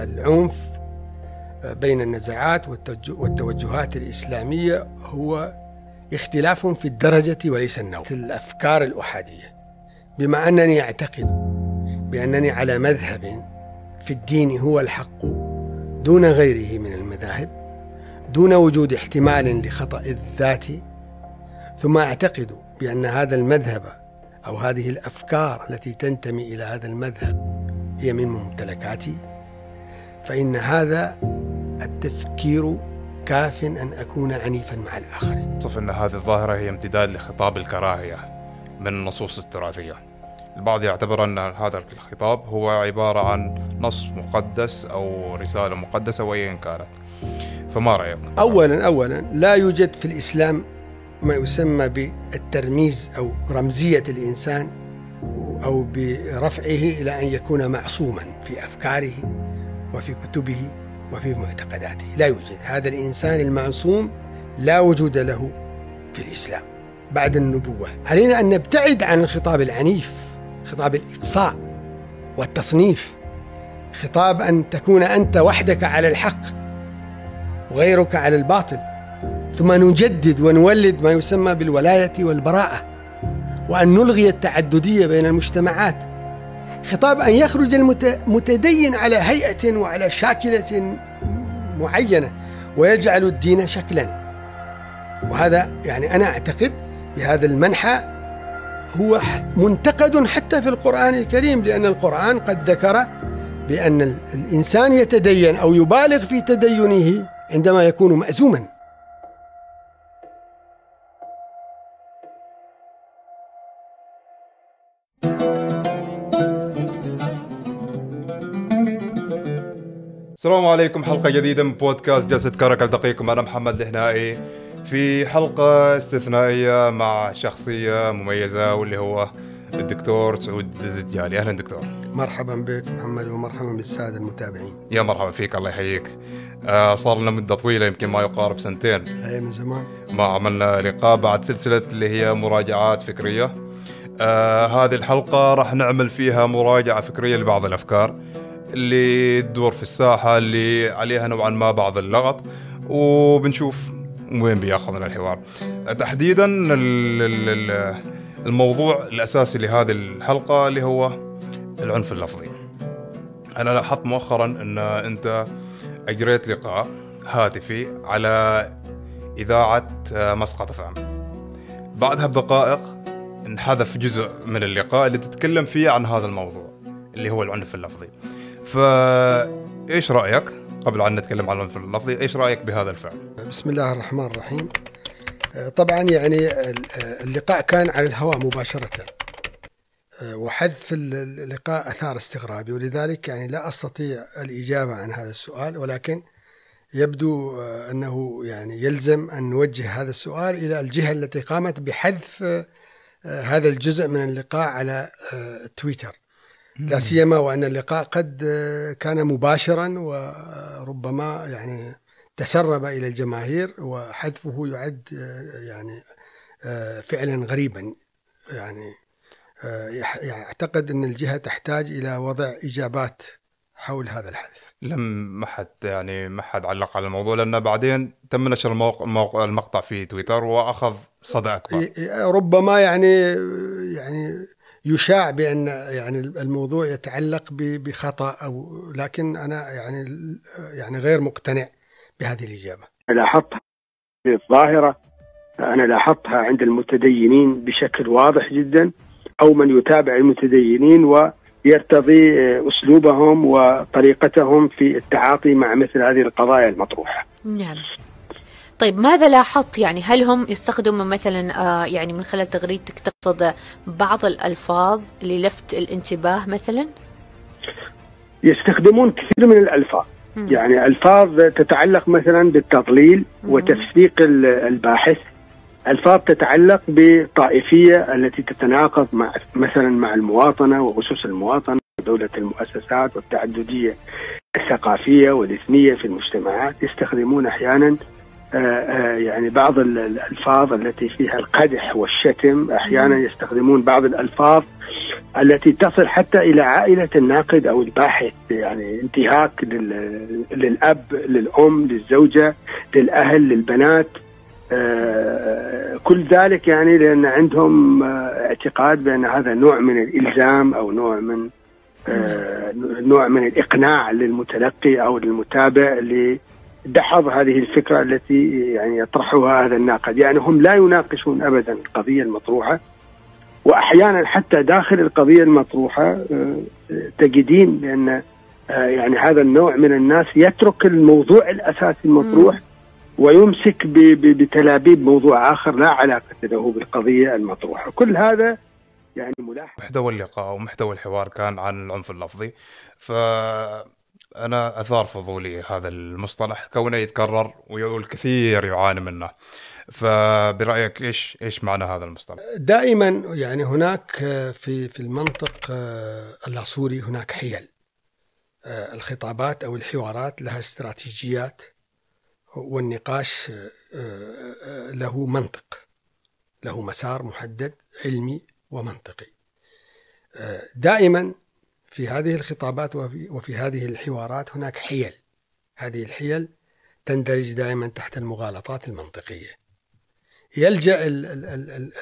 العنف بين النزاعات والتوجهات الإسلامية هو اختلاف في الدرجة وليس النوع. الأفكار الأحادية. بما أنني أعتقد بأنني على مذهب في الدين هو الحق دون غيره من المذاهب دون وجود احتمال لخطأ الذات ثم أعتقد بأن هذا المذهب أو هذه الأفكار التي تنتمي إلى هذا المذهب هي من ممتلكاتي. فإن هذا التفكير كاف أن أكون عنيفا مع الآخرين. صف أن هذه الظاهرة هي امتداد لخطاب الكراهية من النصوص التراثية. البعض يعتبر أن هذا الخطاب هو عبارة عن نص مقدس أو رسالة مقدسة وأيا كانت. فما رأيك؟ أولا أولا لا يوجد في الإسلام ما يسمى بالترميز أو رمزية الإنسان أو برفعه إلى أن يكون معصوما في أفكاره. وفي كتبه وفي معتقداته. لا يوجد. هذا الإنسان المعصوم لا وجود له في الإسلام بعد النبوة. علينا أن نبتعد عن الخطاب العنيف خطاب الإقصاء والتصنيف. خطاب أن تكون أنت وحدك على الحق وغيرك على الباطل. ثم نجدد ونولد ما يسمى بالولاية والبراءة وأن نلغي التعددية بين المجتمعات. خطاب أن يخرج المتدين على هيئة وعلى شاكلة معينة ويجعل الدين شكلا. وهذا يعني أنا أعتقد بهذا المنحى هو منتقد حتى في القرآن الكريم لأن القرآن قد ذكر بأن الإنسان يتدين أو يبالغ في تدينه عندما يكون مأزوما. السلام عليكم. حلقة جديدة من بودكاست جلسة كرك التقيكم أنا محمد الهنائي. في حلقة استثنائية مع شخصية مميزة واللي هو الدكتور سعود الزجالي. أهلا دكتور. مرحبا بك محمد ومرحبا بالسادة المتابعين. يا مرحبا فيك. الله يحييك. آه صار لنا مدة طويلة يمكن ما يقارب سنتين. أي من زمان. ما عملنا لقاء بعد سلسلة اللي هي مراجعات فكرية. آه هذه الحلقة راح نعمل فيها مراجعة فكرية لبعض الأفكار. اللي تدور في الساحة اللي عليها نوعا ما بعض اللغط وبنشوف وين بيأخذنا الحوار. تحديدا الموضوع الأساسي لهذه الحلقة اللي هو العنف اللفظي. أنا لاحظت مؤخرا أن أنت أجريت لقاء هاتفي على إذاعة مسقط فهم بعدها بدقائق انحذف جزء من اللقاء اللي تتكلم فيه عن هذا الموضوع اللي هو العنف اللفظي. فايش رأيك؟ قبل أن نتكلم عن العنف اللفظي إيش رأيك بهذا الفعل؟ بسم الله الرحمن الرحيم. طبعا يعني اللقاء كان على الهواء مباشرة. وحذف اللقاء أثار استغرابي ولذلك يعني لا أستطيع الإجابة عن هذا السؤال ولكن يبدو أنه يعني يلزم أن نوجه هذا السؤال إلى الجهة التي قامت بحذف هذا الجزء من اللقاء على تويتر. لا سيما وأن اللقاء قد كان مباشرا وربما يعني تسرب إلى الجماهير وحذفه يعد يعني فعلا غريبا. يعني يعتقد أن الجهة تحتاج إلى وضع إجابات حول هذا الحذف. لم ما حد يعني ما حد علق على الموضوع لأن بعدين تم نشر الموقع المقطع في تويتر وأخذ صدى أكبر. ربما يعني يعني يشاع بأن يعني الموضوع يتعلق بخطأ أو لكن أنا يعني يعني غير مقتنع بهذه الإجابة. لاحظتها الظاهرة أنا لاحظتها عند المتدينين بشكل واضح جدا أو من يتابع المتدينين ويرتضي أسلوبهم وطريقتهم في التعاطي مع مثل هذه القضايا المطروحة. نعم. طيب ماذا لاحظت يعني هل هم يستخدموا مثلا آه يعني من خلال تغريدتك تقصد بعض الألفاظ للفت الانتباه مثلا؟ يستخدمون كثير من الألفاظ مم. يعني ألفاظ تتعلق مثلا بالتضليل مم. وتفسيق الباحث ألفاظ تتعلق بطائفية التي تتناقض مع مثلا مع المواطنة وأسس المواطنة ودولة المؤسسات والتعددية الثقافية والإثنية في المجتمعات يستخدمون أحيانا يعني بعض الألفاظ التي فيها القدح والشتم أحيانا يستخدمون بعض الألفاظ التي تصل حتى إلى عائلة الناقد أو الباحث يعني انتهاك للأب للأم للزوجة للأهل للبنات. آه، كل ذلك يعني لأن عندهم آه، اعتقاد بأن هذا نوع من الإلزام أو نوع من آه، نوع من الإقناع للمتلقي أو للمتابع لدحض هذه الفكرة التي يعني يطرحها هذا الناقد، يعني هم لا يناقشون ابدا القضية المطروحة واحيانا حتى داخل القضية المطروحة تجدين بأن يعني هذا النوع من الناس يترك الموضوع الأساسي المطروح ويمسك بتلابيب موضوع آخر لا علاقة له بالقضية المطروحة، كل هذا يعني ملاحظ محتوى اللقاء ومحتوى الحوار كان عن العنف اللفظي. ف أنا أثار فضولي هذا المصطلح كونه يتكرر والكثير يعاني منه. فبرأيك إيش إيش معنى هذا المصطلح؟ دائما يعني هناك في في المنطق اللاصوري هناك حيل. الخطابات أو الحوارات لها استراتيجيات والنقاش آه، آه، له منطق له مسار محدد علمي ومنطقي. آه، دائما في هذه الخطابات وفي, وفي هذه الحوارات هناك حيل. هذه الحيل تندرج دائما تحت المغالطات المنطقية. يلجأ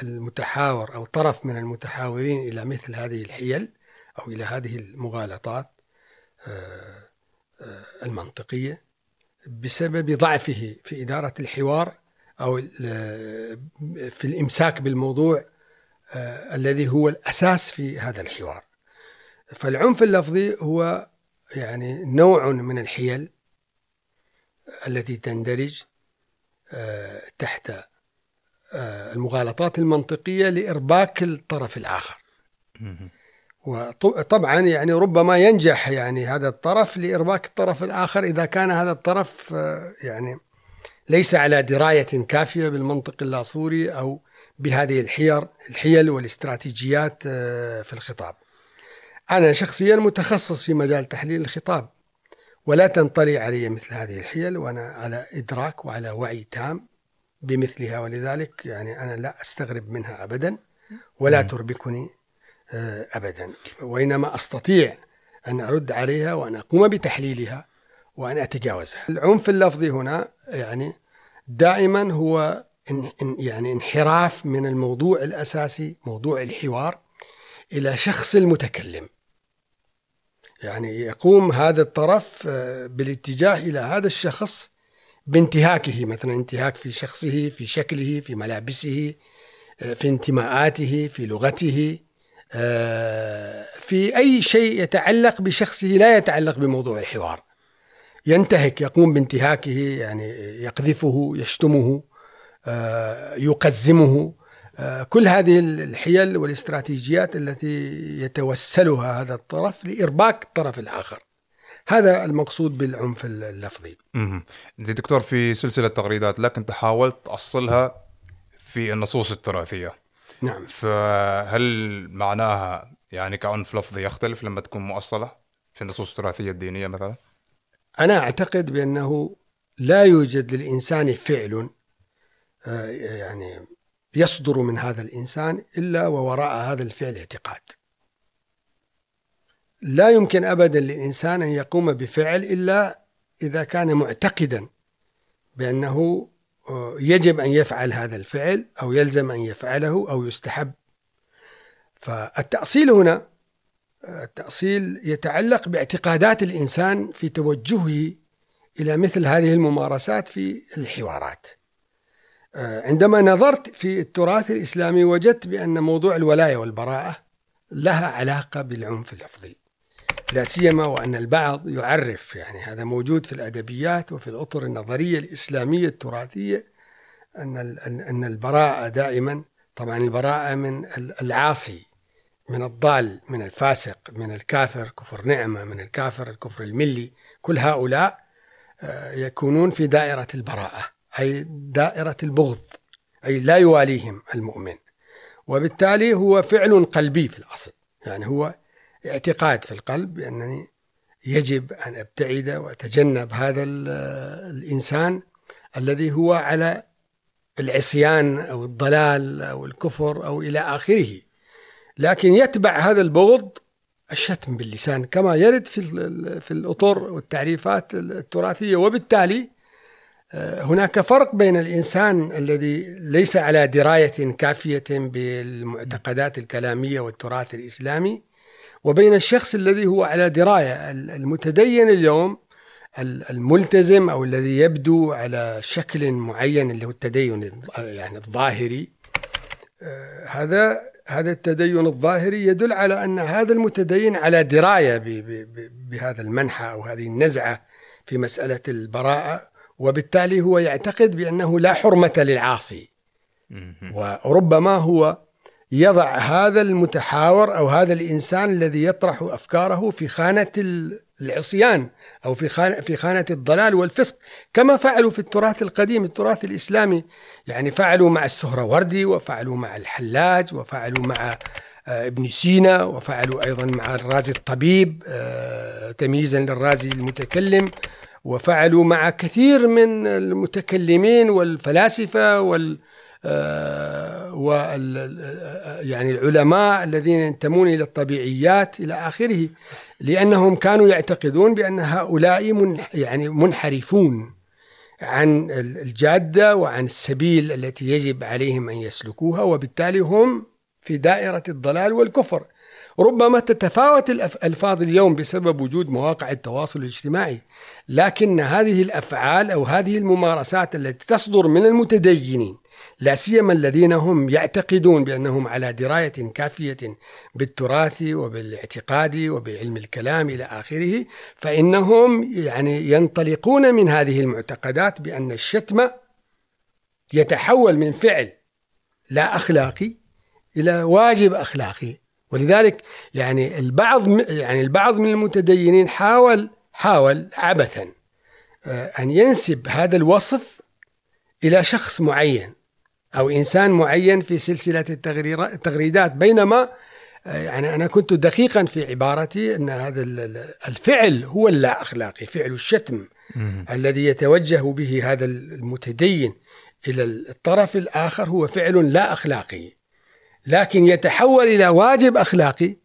المتحاور أو طرف من المتحاورين إلى مثل هذه الحيل أو إلى هذه المغالطات المنطقية بسبب ضعفه في إدارة الحوار أو في الإمساك بالموضوع آه، الذي هو الأساس في هذا الحوار. فالعنف اللفظي هو يعني نوع من الحيل التي تندرج آه، تحت آه، المغالطات المنطقية لإرباك الطرف الآخر. وطبعا يعني ربما ينجح يعني هذا الطرف لإرباك الطرف الآخر إذا كان هذا الطرف آه، يعني ليس على دراية كافية بالمنطق اللاصوري أو بهذه الحير الحيل والاستراتيجيات في الخطاب. أنا شخصيا متخصص في مجال تحليل الخطاب ولا تنطلي علي مثل هذه الحيل وأنا على إدراك وعلى وعي تام بمثلها ولذلك يعني أنا لا أستغرب منها أبدا ولا تربكني آه، ابدا وإنما أستطيع أن أرد عليها وأن أقوم بتحليلها وأن أتجاوزها. العنف اللفظي هنا يعني دائما هو يعني انحراف من الموضوع الأساسي موضوع الحوار إلى شخص المتكلم. يعني يقوم هذا الطرف آه، بالاتجاه إلى هذا الشخص بانتهاكه مثلا انتهاك في شخصه في شكله في ملابسه آه، في انتماءاته في لغته آه، في أي شيء يتعلق بشخصه لا يتعلق بموضوع الحوار ينتهك يقوم بانتهاكه يعني يقذفه يشتمه يقزمه كل هذه الحيل والاستراتيجيات التي يتوسلها هذا الطرف لإرباك الطرف الآخر. هذا المقصود بالعنف اللفظي. زي دكتور في سلسلة تغريدات لك أنت حاولت تأصلها في النصوص التراثية. نعم. فهل معناها يعني كعنف لفظي يختلف لما تكون مؤصلة في النصوص التراثية الدينية مثلا؟ أنا أعتقد بأنه لا يوجد للإنسان فعل آه، يعني يصدر من هذا الإنسان إلا ووراء هذا الفعل اعتقاد. لا يمكن أبدا للإنسان أن يقوم بفعل إلا إذا كان معتقدا بأنه يجب أن يفعل هذا الفعل أو يلزم أن يفعله أو يستحب. فالتأصيل هنا التأصيل يتعلق باعتقادات الإنسان في توجهه إلى مثل هذه الممارسات في الحوارات. عندما نظرت في التراث الإسلامي وجدت بأن موضوع الولاية والبراءة لها علاقة بالعنف اللفظي. لا سيما وأن البعض يعرف يعني هذا موجود في الأدبيات وفي الأطر النظرية الإسلامية التراثية أن أن البراءة دائما طبعا البراءة من العاصي من الضال من الفاسق من الكافر كفر نعمة من الكافر الكفر الملي كل هؤلاء آه، يكونون في دائرة البراءة. أي دائرة البغض أي لا يواليهم المؤمن. وبالتالي هو فعل قلبي في الأصل. يعني هو اعتقاد في القلب بأنني يجب أن أبتعد وأتجنب هذا الإنسان الذي هو على العصيان أو الضلال أو الكفر أو إلى آخره. لكن يتبع هذا البغض الشتم باللسان كما يرد في في الأطر والتعريفات التراثية. وبالتالي هناك فرق بين الإنسان الذي ليس على دراية كافية بالمعتقدات الكلامية والتراث الإسلامي وبين الشخص الذي هو على دراية. المتدين اليوم الملتزم أو الذي يبدو على شكل معين اللي هو التدين يعني الظاهري آه، هذا هذا التدين الظاهري يدل على أن هذا المتدين على دراية بهذا المنحى أو هذه النزعة في مسألة البراءة. وبالتالي هو يعتقد بأنه لا حرمة للعاصي. وربما هو يضع هذا المتحاور أو هذا الإنسان الذي يطرح أفكاره في خانة العصيان أو في خانه في خانة الضلال والفسق كما فعلوا في التراث القديم التراث الإسلامي. يعني فعلوا مع السهروردي وفعلوا مع الحلاج وفعلوا مع آه، ابن سينا وفعلوا أيضا مع الرازي الطبيب آه، تمييزا للرازي المتكلم. وفعلوا مع كثير من المتكلمين والفلاسفة وال آه، وال يعني العلماء الذين ينتمون إلى الطبيعيات إلى آخره لأنهم كانوا يعتقدون بأن هؤلاء من يعني منحرفون عن الجادة وعن السبيل التي يجب عليهم أن يسلكوها وبالتالي هم في دائرة الضلال والكفر. ربما تتفاوت الألفاظ اليوم بسبب وجود مواقع التواصل الاجتماعي لكن هذه الأفعال أو هذه الممارسات التي تصدر من المتدينين لا سيما الذين هم يعتقدون بأنهم على دراية كافية بالتراث وبالاعتقاد وبعلم الكلام إلى آخره فإنهم يعني ينطلقون من هذه المعتقدات بأن الشتم يتحول من فعل لا أخلاقي إلى واجب أخلاقي. ولذلك يعني البعض يعني البعض من المتدينين حاول حاول عبثا آه، أن ينسب هذا الوصف إلى شخص معين أو إنسان معين في سلسلة التغريدات. بينما آه، يعني أنا كنت دقيقا في عبارتي أن هذا الفعل هو اللا اخلاقي فعل الشتم الذي يتوجه به هذا المتدين إلى الطرف الآخر هو فعل لا اخلاقي لكن يتحول إلى واجب أخلاقي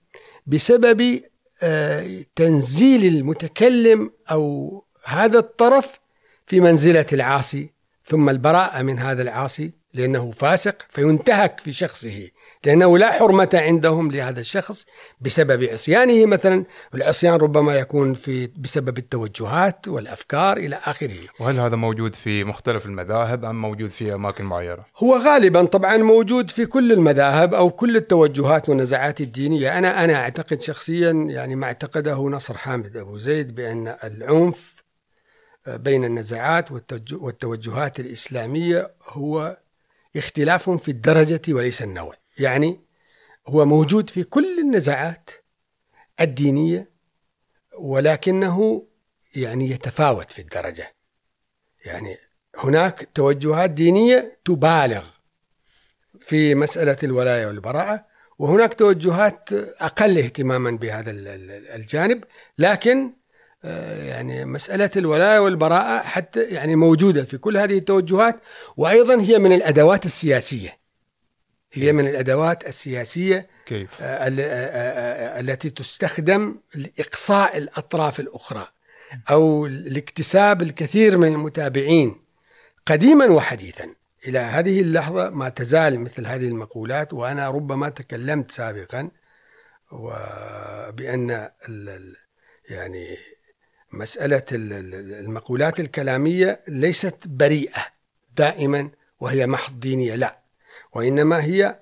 بسبب آه، تنزيل المتكلم أو هذا الطرف في منزلة العاصي ثم البراءة من هذا العاصي لأنه فاسق فينتهك في شخصه. لأنه لا حرمة عندهم لهذا الشخص بسبب عصيانه مثلا. العصيان ربما يكون في بسبب التوجهات والأفكار إلى آخره. وهل هذا موجود في مختلف المذاهب أم موجود في أماكن معينة؟ هو غالبا طبعا موجود في كل المذاهب أو كل التوجهات والنزاعات الدينية. أنا أنا أعتقد شخصيا يعني ما اعتقده نصر حامد أبو زيد بأن العنف بين النزاعات والتوجهات الإسلامية هو اختلاف في الدرجة وليس النوع. يعني هو موجود في كل النزاعات الدينية ولكنه يعني يتفاوت في الدرجة. يعني هناك توجهات دينية تبالغ في مسألة الولاية والبراءة وهناك توجهات أقل اهتماما بهذا الجانب لكن آه، يعني مسألة الولاية والبراءة حتى يعني موجودة في كل هذه التوجهات وأيضا هي من الأدوات السياسية. هي من الأدوات السياسية كيف؟ آه، آه، التي تستخدم لإقصاء الأطراف الأخرى أو لاكتساب الكثير من المتابعين قديما وحديثا إلى هذه اللحظة ما تزال مثل هذه المقولات وأنا ربما تكلمت سابقا وبأن يعني مسألة المقولات الكلامية ليست بريئة دائما وهي محض دينية لا وإنما هي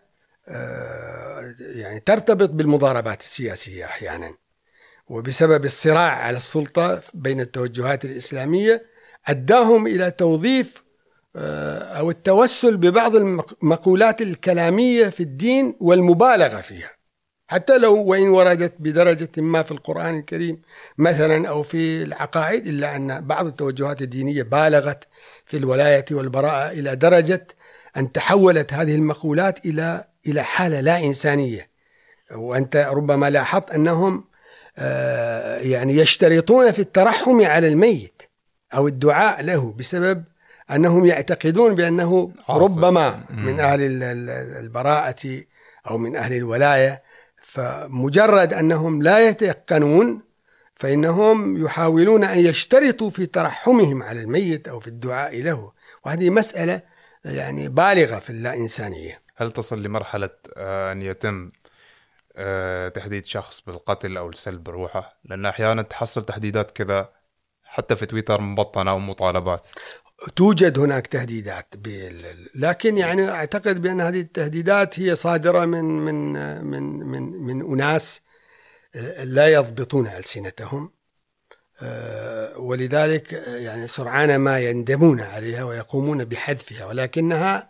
آه، يعني ترتبط بالمضاربات السياسية أحيانا. وبسبب الصراع على السلطة بين التوجهات الإسلامية أداهم إلى توظيف آه، أو التوسل ببعض المقولات الكلامية في الدين والمبالغة فيها. حتى لو وإن وردت بدرجة ما في القرآن الكريم مثلا أو في العقائد إلا أن بعض التوجهات الدينية بالغت في الولاية والبراءة إلى درجة أن تحولت هذه المقولات إلى إلى حالة لا إنسانية. وأنت ربما لاحظت أنهم آه، يعني يشترطون في الترحم على الميت أو الدعاء له بسبب أنهم يعتقدون بأنه ربما من أهل البراءة أو من أهل الولاية. فمجرد أنهم لا يتيقنون فإنهم يحاولون أن يشترطوا في ترحمهم على الميت أو في الدعاء له. وهذه مسألة يعني بالغة في اللا انسانيه. هل تصل لمرحلة آه، أن يتم آه، تهديد شخص بالقتل أو سلب روحه؟ لأن أحيانا تحصل تهديدات كذا حتى في تويتر مبطنة أو مطالبات. توجد هناك تهديدات لكن يعني أعتقد بأن هذه التهديدات هي صادرة من من من من من أناس لا يضبطون ألسنتهم آه، ولذلك يعني سرعان ما يندمون عليها ويقومون بحذفها ولكنها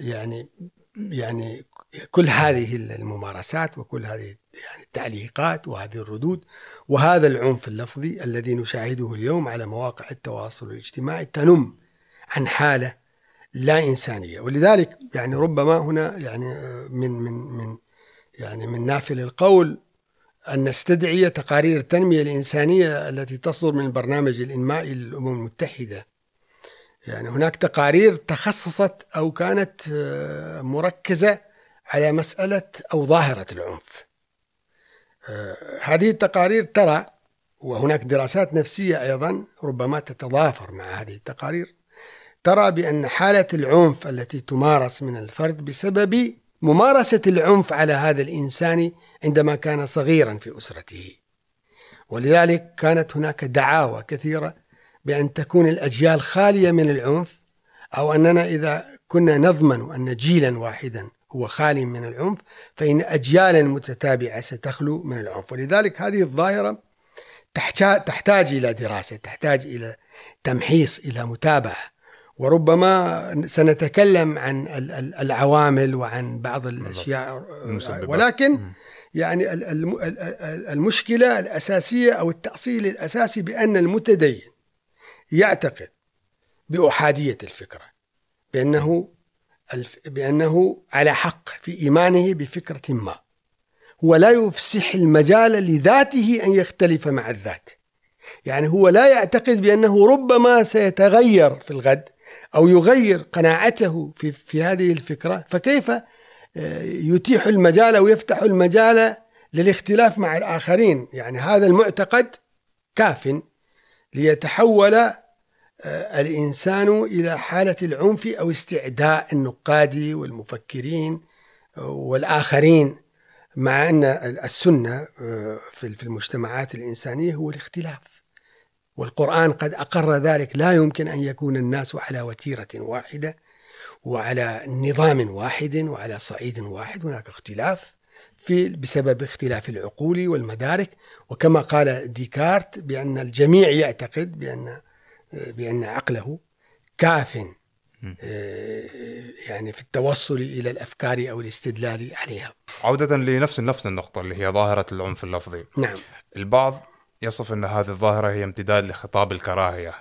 يعني يعني كل هذه الممارسات وكل هذه يعني التعليقات وهذه الردود وهذا العنف اللفظي الذي نشاهده اليوم على مواقع التواصل الاجتماعي تنم عن حالة لا إنسانية. ولذلك يعني ربما هنا يعني من من من يعني من نافل القول أن نستدعي تقارير التنمية الإنسانية التي تصدر من البرنامج الانمائي للأمم المتحدة يعني هناك تقارير تخصصت أو كانت آه، مركزة على مسألة أو ظاهرة العنف. آه، هذه التقارير ترى وهناك دراسات نفسية أيضا ربما تتضافر مع هذه التقارير ترى بأن حالة العنف التي تمارس من الفرد بسبب ممارسة العنف على هذا الإنسان عندما كان صغيرا في أسرته. ولذلك كانت هناك دعاوى كثيرة بأن تكون الأجيال خالية من العنف أو أننا إذا كنا نضمن أن جيلا واحدا هو خالي من العنف فإن أجيالا متتابعة ستخلو من العنف. ولذلك هذه الظاهرة تحتاج إلى دراسة تحتاج إلى تمحيص إلى متابعة. وربما سنتكلم عن العوامل وعن بعض الأشياء ولكن يعني المشكلة الأساسية أو التأصيل الأساسي بأن المتدين يعتقد بأحادية الفكرة بأنه بأنه على حق في إيمانه بفكرة ما هو لا يفسح المجال لذاته أن يختلف مع الذات. يعني هو لا يعتقد بأنه ربما سيتغير في الغد أو يغير قناعته في, في هذه الفكرة فكيف يتيح المجال أو يفتح المجال للاختلاف مع الآخرين. يعني هذا المعتقد كاف ليتحول آه، الإنسان إلى حالة العنف أو استعداء النقاد والمفكرين والآخرين مع أن السنة آه، في المجتمعات الإنسانية هو الاختلاف. والقرآن قد أقر ذلك. لا يمكن أن يكون الناس على وتيرة واحدة. وعلى نظام واحد وعلى صعيد واحد. هناك اختلاف في بسبب اختلاف العقول والمدارك. وكما قال ديكارت بأن الجميع يعتقد بأن بأن عقله كاف آه، يعني في التوصل إلى الأفكار أو الاستدلال عليها. عودة لنفس نفس النقطة اللي هي ظاهرة العنف اللفظي. نعم. البعض يصف أن هذه الظاهرة هي امتداد لخطاب الكراهية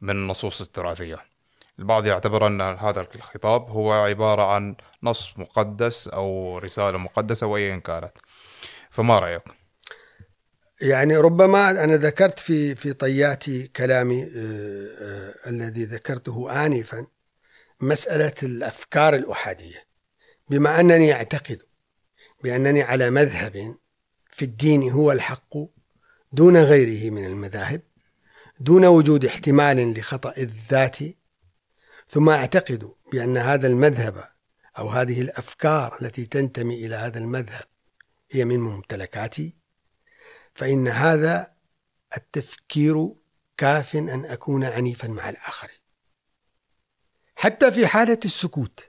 من النصوص التراثية. البعض يعتبر أن هذا الخطاب هو عبارة عن نص مقدس أو رسالة مقدسة وأيا كانت فما رأيك؟ يعني ربما أنا ذكرت في في طيات كلامي آه، آه، الذي ذكرته آنفا مسألة الأفكار الأحادية بما أنني أعتقد بأنني على مذهب في الدين هو الحق دون غيره من المذاهب دون وجود احتمال لخطأ الذات ثم أعتقد بأن هذا المذهب أو هذه الأفكار التي تنتمي إلى هذا المذهب هي من ممتلكاتي فإن هذا التفكير كاف أن أكون عنيفا مع الآخرين حتى في حالة السكوت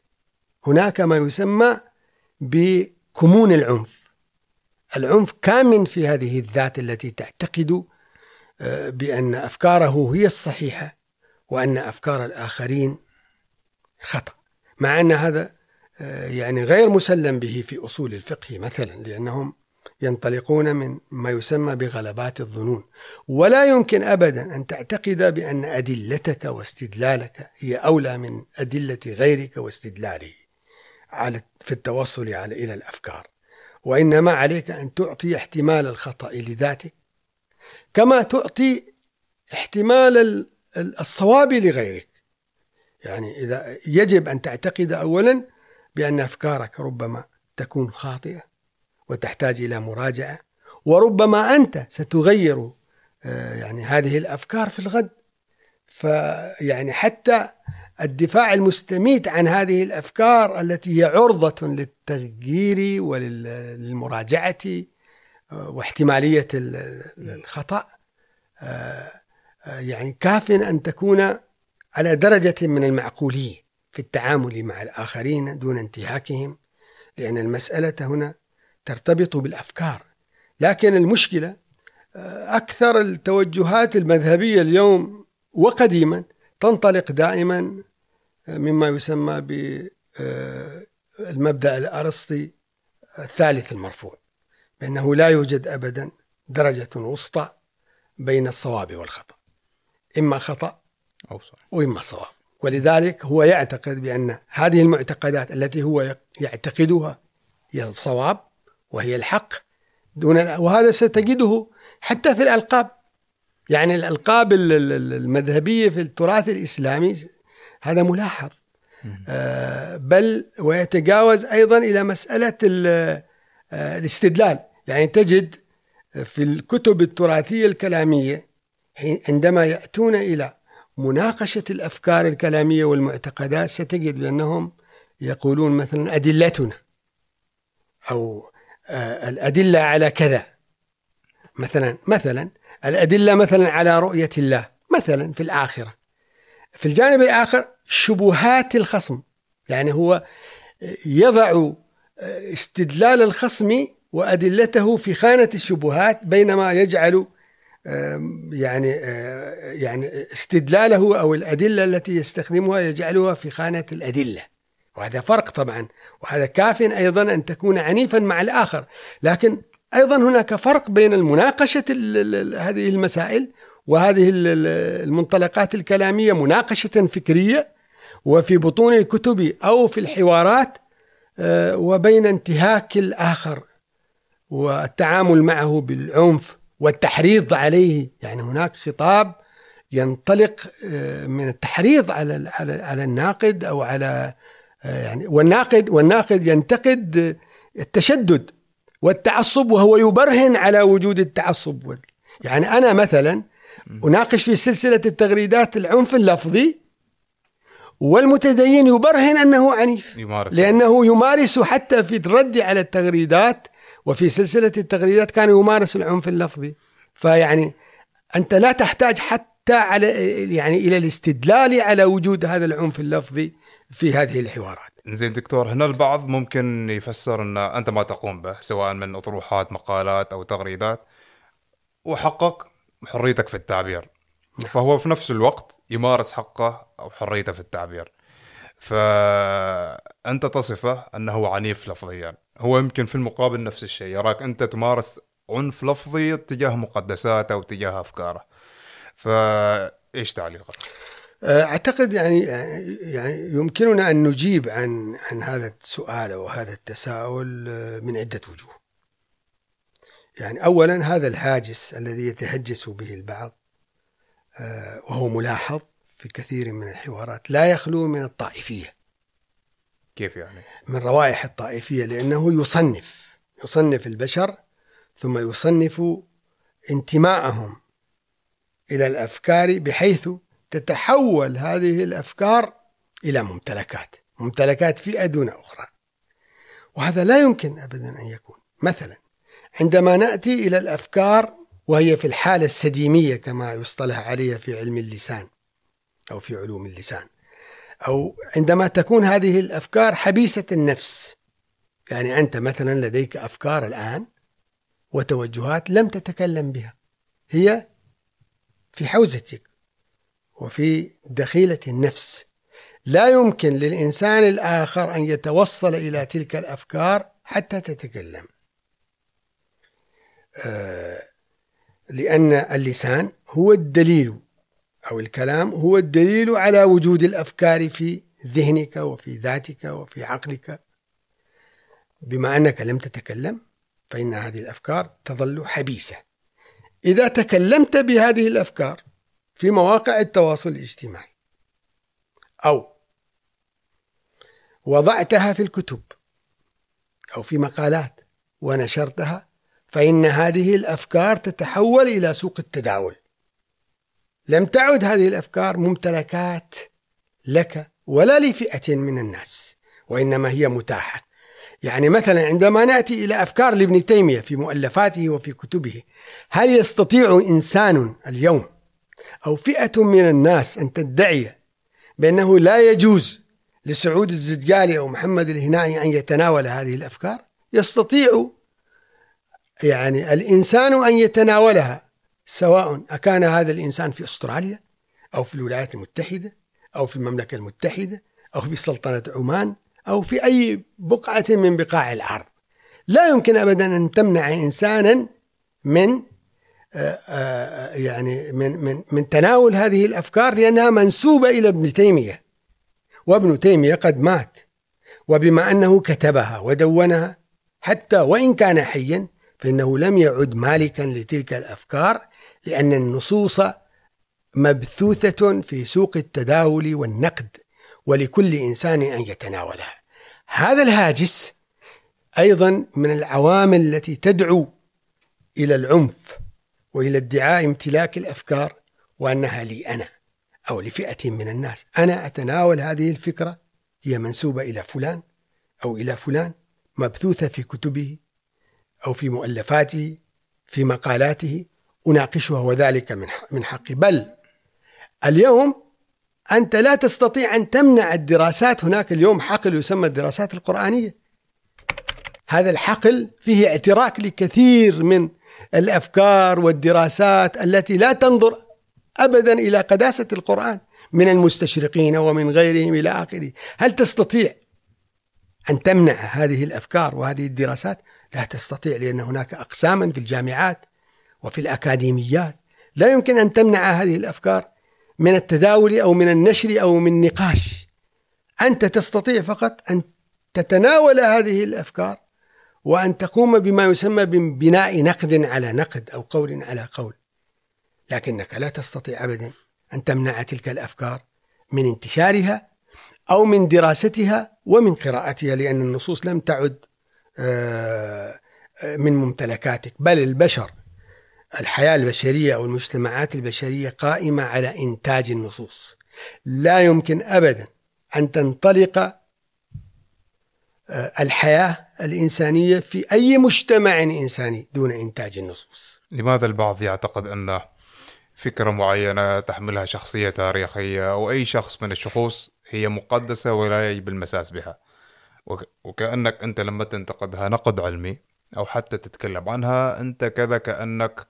هناك ما يسمى بكمون العنف. العنف كامن في هذه الذات التي تعتقد آه، بأن أفكاره هي الصحيحة وأن أفكار الآخرين خطأ. مع أن هذا آه، يعني غير مسلم به في أصول الفقه مثلا لأنهم ينطلقون من ما يسمى بغلبات الظنون. ولا يمكن أبدا أن تعتقد بأن أدلتك واستدلالك هي أولى من أدلة غيرك واستدلاله على في التوصل على إلى الأفكار. وإنما عليك أن تعطي احتمال الخطأ لذاتك كما تعطي احتمال الصواب لغيرك. يعني إذا يجب أن تعتقد أولا بأن أفكارك ربما تكون خاطئة وتحتاج إلى مراجعة وربما أنت ستغير آه، يعني هذه الأفكار في الغد. فيعني حتى الدفاع المستميت عن هذه الأفكار التي هي عرضة للتغيير وللمراجعة آه، واحتمالية الخطأ آه، يعني كاف أن تكون على درجة من المعقوليه في التعامل مع الآخرين دون انتهاكهم لأن المسألة هنا ترتبط بالأفكار. لكن المشكلة أكثر التوجهات المذهبية اليوم وقديما تنطلق دائما مما يسمى بالمبدا الأرسطي الثالث المرفوع بأنه لا يوجد ابدا درجة وسطى بين الصواب والخطأ. إما خطأ أو صح وإما صواب. ولذلك هو يعتقد بأن هذه المعتقدات التي هو يعتقدها هي الصواب وهي الحق دون وهذا ستجده حتى في الألقاب. يعني الألقاب المذهبية في التراث الإسلامي هذا ملاحظ. آه بل ويتجاوز أيضا إلى مسألة آه الاستدلال. يعني تجد في الكتب التراثية الكلامية عندما يأتون إلى مناقشة الأفكار الكلامية والمعتقدات ستجد بأنهم يقولون مثلا أدلتنا أو آه الأدلة على كذا. مثلا مثلا الأدلة مثلا على رؤية الله. مثلا في الآخرة. في الجانب الآخر شبهات الخصم. يعني هو يضع استدلال الخصم وأدلته في خانة الشبهات بينما يجعل يعني يعني استدلاله أو الأدلة التي يستخدمها يجعلها في خانة الأدلة. وهذا فرق طبعا وهذا كاف أيضا أن تكون عنيفا مع الآخر. لكن أيضا هناك فرق بين المناقشة هذه المسائل وهذه المنطلقات الكلامية مناقشة فكرية وفي بطون الكتب أو في الحوارات وبين انتهاك الآخر والتعامل معه بالعنف والتحريض عليه يعني هناك خطاب ينطلق آه، من التحريض على على على الناقد أو على آه، يعني والناقد والناقد ينتقد التشدد والتعصب وهو يبرهن على وجود التعصب. يعني أنا مثلا أناقش في سلسلة التغريدات العنف اللفظي والمتدين يبرهن أنه عنيف يمارس لأنه يمارس حتى في الرد على التغريدات وفي سلسلة التغريدات كان يمارس العنف اللفظي. فيعني أنت لا تحتاج حتى على يعني إلى الاستدلال على وجود هذا العنف اللفظي في هذه الحوارات. زين دكتور هنا البعض ممكن يفسر أن أنت ما تقوم به سواء من أطروحات مقالات أو تغريدات وحقك حريتك في التعبير. فهو في نفس الوقت يمارس حقه أو حريته في التعبير. فأنت تصفه أنه عنيف لفظيا. هو يمكن في المقابل نفس الشيء يراك أنت تمارس عنف لفظي تجاه مقدساته أو تجاه أفكاره فإيش تعليقك؟ آه، أعتقد يعني يعني يمكننا أن نجيب عن عن هذا السؤال أو هذا التساؤل آه، من عدة وجوه. يعني اولا هذا الهاجس الذي يتهجس به البعض آه، وهو ملاحظ في كثير من الحوارات لا يخلو من الطائفية. كيف يعني؟ من روائح الطائفية لأنه يصنف يصنف البشر ثم يصنف انتماءهم إلى الأفكار بحيث تتحول هذه الأفكار إلى ممتلكات ممتلكات فئة دون أخرى وهذا لا يمكن ابدا أن يكون مثلا عندما نأتي إلى الأفكار وهي في الحالة السديمية كما يصطلح عليها في علم اللسان أو في علوم اللسان أو عندما تكون هذه الأفكار حبيسة النفس. يعني أنت مثلا لديك أفكار الآن وتوجهات لم تتكلم بها. هي في حوزتك وفي دخيلة النفس. لا يمكن للإنسان الآخر أن يتوصل إلى تلك الأفكار حتى تتكلم. آه، لأن اللسان هو الدليل أو الكلام هو الدليل على وجود الأفكار في ذهنك وفي ذاتك وفي عقلك. بما أنك لم تتكلم فإن هذه الأفكار تظل حبيسة. إذا تكلمت بهذه الأفكار في مواقع التواصل الاجتماعي أو وضعتها في الكتب أو في مقالات ونشرتها فإن هذه الأفكار تتحول إلى سوق التداول. لم تعد هذه الأفكار ممتلكات لك ولا لفئة من الناس وإنما هي متاحة. يعني مثلا عندما نأتي إلى أفكار لابن تيمية في مؤلفاته وفي كتبه هل يستطيع إنسان اليوم أو فئة من الناس أن تدعي بأنه لا يجوز لسعود الزدقالي أو محمد الهنائي أن يتناول هذه الأفكار؟ يستطيع يعني الإنسان أن يتناولها. سواء أكان هذا الإنسان في أستراليا أو في الولايات المتحدة أو في المملكة المتحدة أو في سلطنة عمان أو في أي بقعة من بقاع الأرض. لا يمكن أبدا أن تمنع إنسانا من آه، آه، يعني من من من تناول هذه الأفكار لأنها منسوبة إلى ابن تيمية. وابن تيمية قد مات وبما أنه كتبها ودونها حتى وإن كان حيا فإنه لم يعد مالكا لتلك الأفكار لأن النصوص مبثوثة في سوق التداول والنقد ولكل إنسان أن يتناولها. هذا الهاجس أيضا من العوامل التي تدعو إلى العنف وإلى ادعاء امتلاك الأفكار وأنها لي أنا أو لفئة من الناس، أنا أتناول هذه الفكرة هي منسوبة إلى فلان أو إلى فلان مبثوثة في كتبه أو في مؤلفاته في مقالاته أناقشها وذلك من من حقي. بل اليوم أنت لا تستطيع أن تمنع الدراسات. هناك اليوم حقل يسمى الدراسات القرآنية. هذا الحقل فيه اعتراك لكثير من الأفكار والدراسات التي لا تنظر أبدا إلى قداسة القرآن من المستشرقين ومن غيرهم إلى آخره. هل تستطيع أن تمنع هذه الأفكار وهذه الدراسات؟ لا تستطيع لأن هناك أقساما في الجامعات وفي الأكاديميات. لا يمكن أن تمنع هذه الأفكار من التداول أو من النشر أو من نقاش. أنت تستطيع فقط أن تتناول هذه الأفكار وأن تقوم بما يسمى ببناء نقد على نقد أو قول على قول. لكنك لا تستطيع ابدا أن تمنع تلك الأفكار من انتشارها أو من دراستها ومن قراءتها لأن النصوص لم تعد آه، آه، من ممتلكاتك بل البشر. الحياة البشرية أو المجتمعات البشرية قائمة على إنتاج النصوص. لا يمكن أبدا أن تنطلق آه، الحياة الإنسانية في أي مجتمع إنساني دون إنتاج النصوص. لماذا البعض يعتقد أن فكرة معينة تحملها شخصية تاريخية أو أي شخص من الشخوص هي مقدسة ولا يجب المساس بها؟ وكأنك أنت لما تنتقدها نقد علمي أو حتى تتكلم عنها أنت كذا كأنك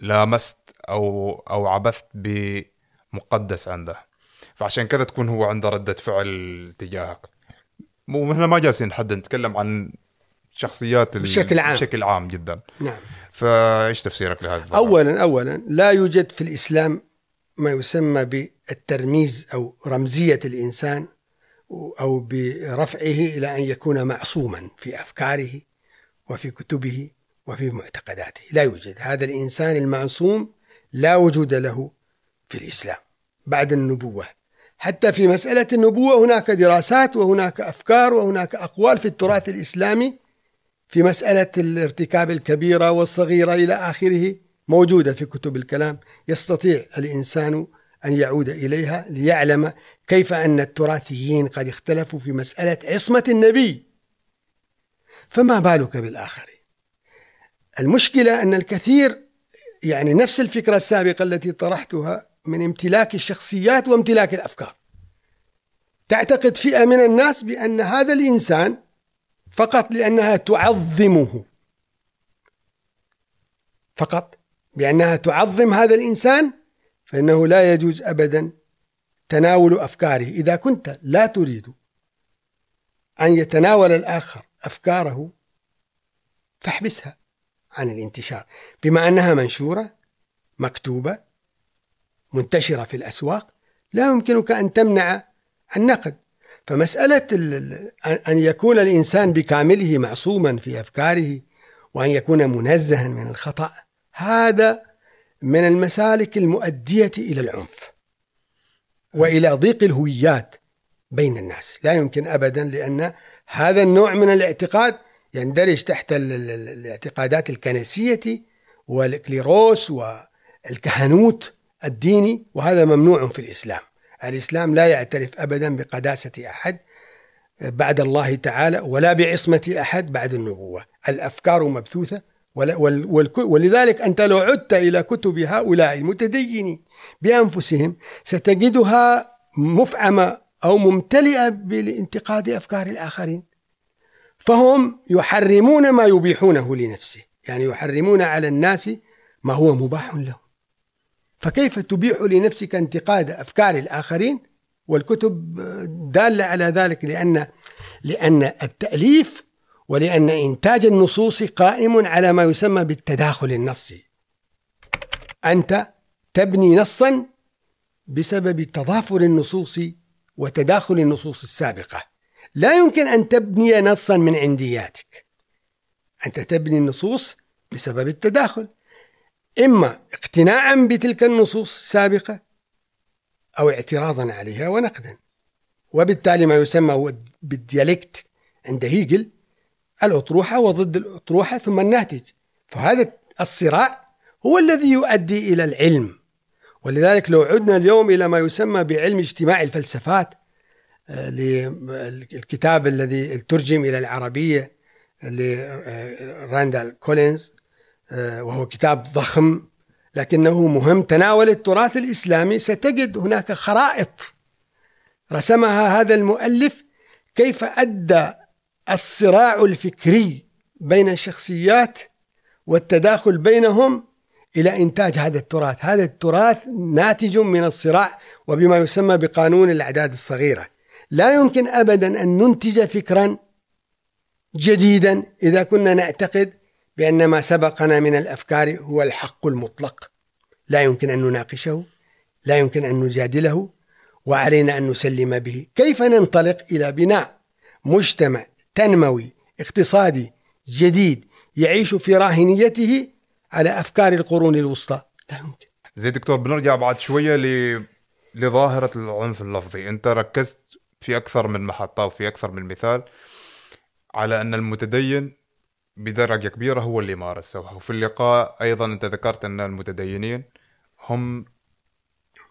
لامست أو أو عبثت بمقدس عنده. فعشان كذا تكون هو عنده ردة فعل تجاهك. مو إحنا ما جالسين حد نتكلم عن شخصيات بشكل عام. بشكل عام جدا. نعم. فإيش تفسيرك لهذا اولا اولا لا يوجد في الإسلام ما يسمى بالترميز أو رمزية الإنسان أو برفعه إلى أن يكون معصوما في أفكاره وفي كتبه وفي معتقداته. لا يوجد. هذا الإنسان المعصوم لا وجود له في الإسلام بعد النبوة. حتى في مسألة النبوة هناك دراسات وهناك أفكار وهناك أقوال في التراث الإسلامي. في مسألة الارتكاب الكبيرة والصغيرة إلى آخره موجودة في كتب الكلام. يستطيع الإنسان أن يعود إليها ليعلم كيف أن التراثيين قد اختلفوا في مسألة عصمة النبي. فما بالك بالآخرين؟ المشكلة أن الكثير يعني نفس الفكرة السابقة التي طرحتها من امتلاك الشخصيات وامتلاك الأفكار. تعتقد فئة من الناس بأن هذا الإنسان فقط لأنها تعظمه. فقط بأنها تعظم هذا الإنسان فإنه لا يجوز أبدا تناول أفكاره. إذا كنت لا تريد أن يتناول الآخر أفكاره فاحبسها. عن الانتشار. بما أنها منشورة مكتوبة منتشرة في الأسواق لا يمكنك أن تمنع النقد. فمسألة أن يكون الإنسان بكامله معصوما في أفكاره وأن يكون منزها من الخطأ هذا من المسالك المؤدية إلى العنف وإلى ضيق الهويات بين الناس. لا يمكن أبدا لأن هذا النوع من الاعتقاد يندرج تحت الاعتقادات الكنسية والكليروس والكهنوت الديني وهذا ممنوع في الإسلام. الإسلام لا يعترف أبدا بقداسة أحد بعد الله تعالى ولا بعصمة أحد بعد النبوة. الأفكار مبثوثة ولذلك أنت لو عدت إلى كتب هؤلاء المتدينين بأنفسهم ستجدها مفعمة أو ممتلئة بالانتقاد أفكار الآخرين. فهم يحرمون ما يبيحونه لنفسه يعني يحرمون على الناس ما هو مباح لهم. فكيف تبيح لنفسك انتقاد أفكار الآخرين؟ والكتب دالة على ذلك لأن لأن التأليف ولأن إنتاج النصوص قائم على ما يسمى بالتداخل النصي. أنت تبني نصا بسبب تضافر النصوص وتداخل النصوص السابقة. لا يمكن أن تبني نصا من عندياتك. أنت تبني النصوص بسبب التداخل. إما اقتناعا بتلك النصوص السابقة أو اعتراضا عليها ونقدا. وبالتالي ما يسمى بالديالكت عند هيجل الأطروحة وضد الأطروحة ثم الناتج. فهذا الصراع هو الذي يؤدي إلى العلم. ولذلك لو عدنا اليوم إلى ما يسمى بعلم اجتماع الفلسفات للكتاب الذي ترجم إلى العربية لراندال كولينز آه، وهو كتاب ضخم لكنه مهم تناول التراث الإسلامي ستجد هناك خرائط رسمها هذا المؤلف كيف أدى الصراع الفكري بين الشخصيات والتداخل بينهم إلى إنتاج هذا التراث، هذا التراث ناتج من الصراع وبما يسمى بقانون الأعداد الصغيرة. لا يمكن ابدا أن ننتج فكرا جديدا إذا كنا نعتقد بأن ما سبقنا من الأفكار هو الحق المطلق. لا يمكن أن نناقشه، لا يمكن أن نجادله، وعلينا أن نسلم به. كيف ننطلق إلى بناء مجتمع تنموي اقتصادي جديد يعيش في راهنيته على أفكار القرون الوسطى لا يمكن زي دكتور بنرجع بعد شوية ل لظاهرة العنف اللفظي أنت ركزت في أكثر من محطة وفي أكثر من مثال على أن المتدين بدرجة كبيرة هو اللي مارسه. وفي اللقاء أيضا أنت ذكرت أن المتدينين هم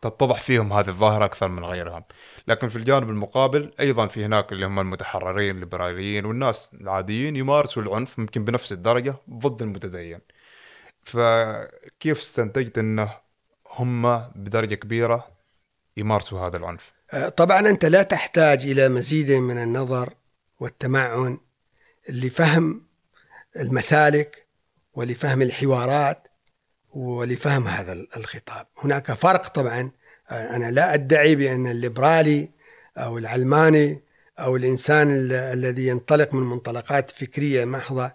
تتضح فيهم هذه الظاهرة أكثر من غيرهم. لكن في الجانب المقابل أيضا في هناك اللي هم المتحررين الليبراليين والناس العاديين يمارسوا العنف ممكن بنفس الدرجة ضد المتدين. فكيف استنتجت أنه هم بدرجة كبيرة يمارسوا هذا العنف؟ طبعا أنت لا تحتاج إلى مزيد من النظر والتمعن لفهم المسالك ولفهم الحوارات ولفهم هذا الخطاب. هناك فرق طبعا. آه، أنا لا أدعي بأن الليبرالي أو العلماني أو الإنسان الذي ينطلق من منطلقات فكرية محضة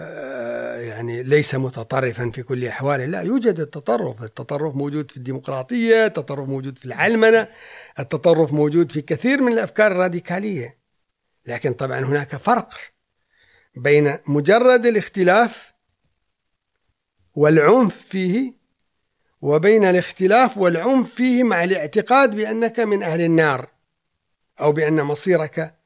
آه، يعني ليس متطرفا في كل أحواله. لا يوجد التطرف. التطرف موجود في الديمقراطية التطرف موجود في العلمنة. التطرف موجود في كثير من الأفكار الراديكالية. لكن طبعا هناك فرق بين مجرد الاختلاف والعنف فيه وبين الاختلاف والعنف فيه مع الاعتقاد بأنك من أهل النار أو بأن مصيرك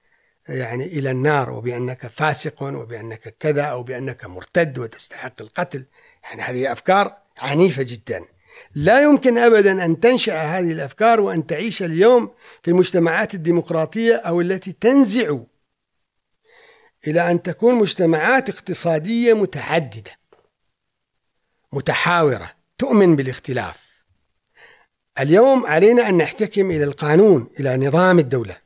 يعني إلى النار وبأنك فاسق وبأنك كذا أو بأنك مرتد وتستحق القتل. يعني هذه أفكار عنيفة جدا. لا يمكن ابدا أن تنشأ هذه الأفكار وأن تعيش اليوم في المجتمعات الديمقراطية أو التي تنزع إلى أن تكون مجتمعات اقتصادية متعددة متحاورة تؤمن بالاختلاف. اليوم علينا أن نحتكم إلى القانون إلى نظام الدولة.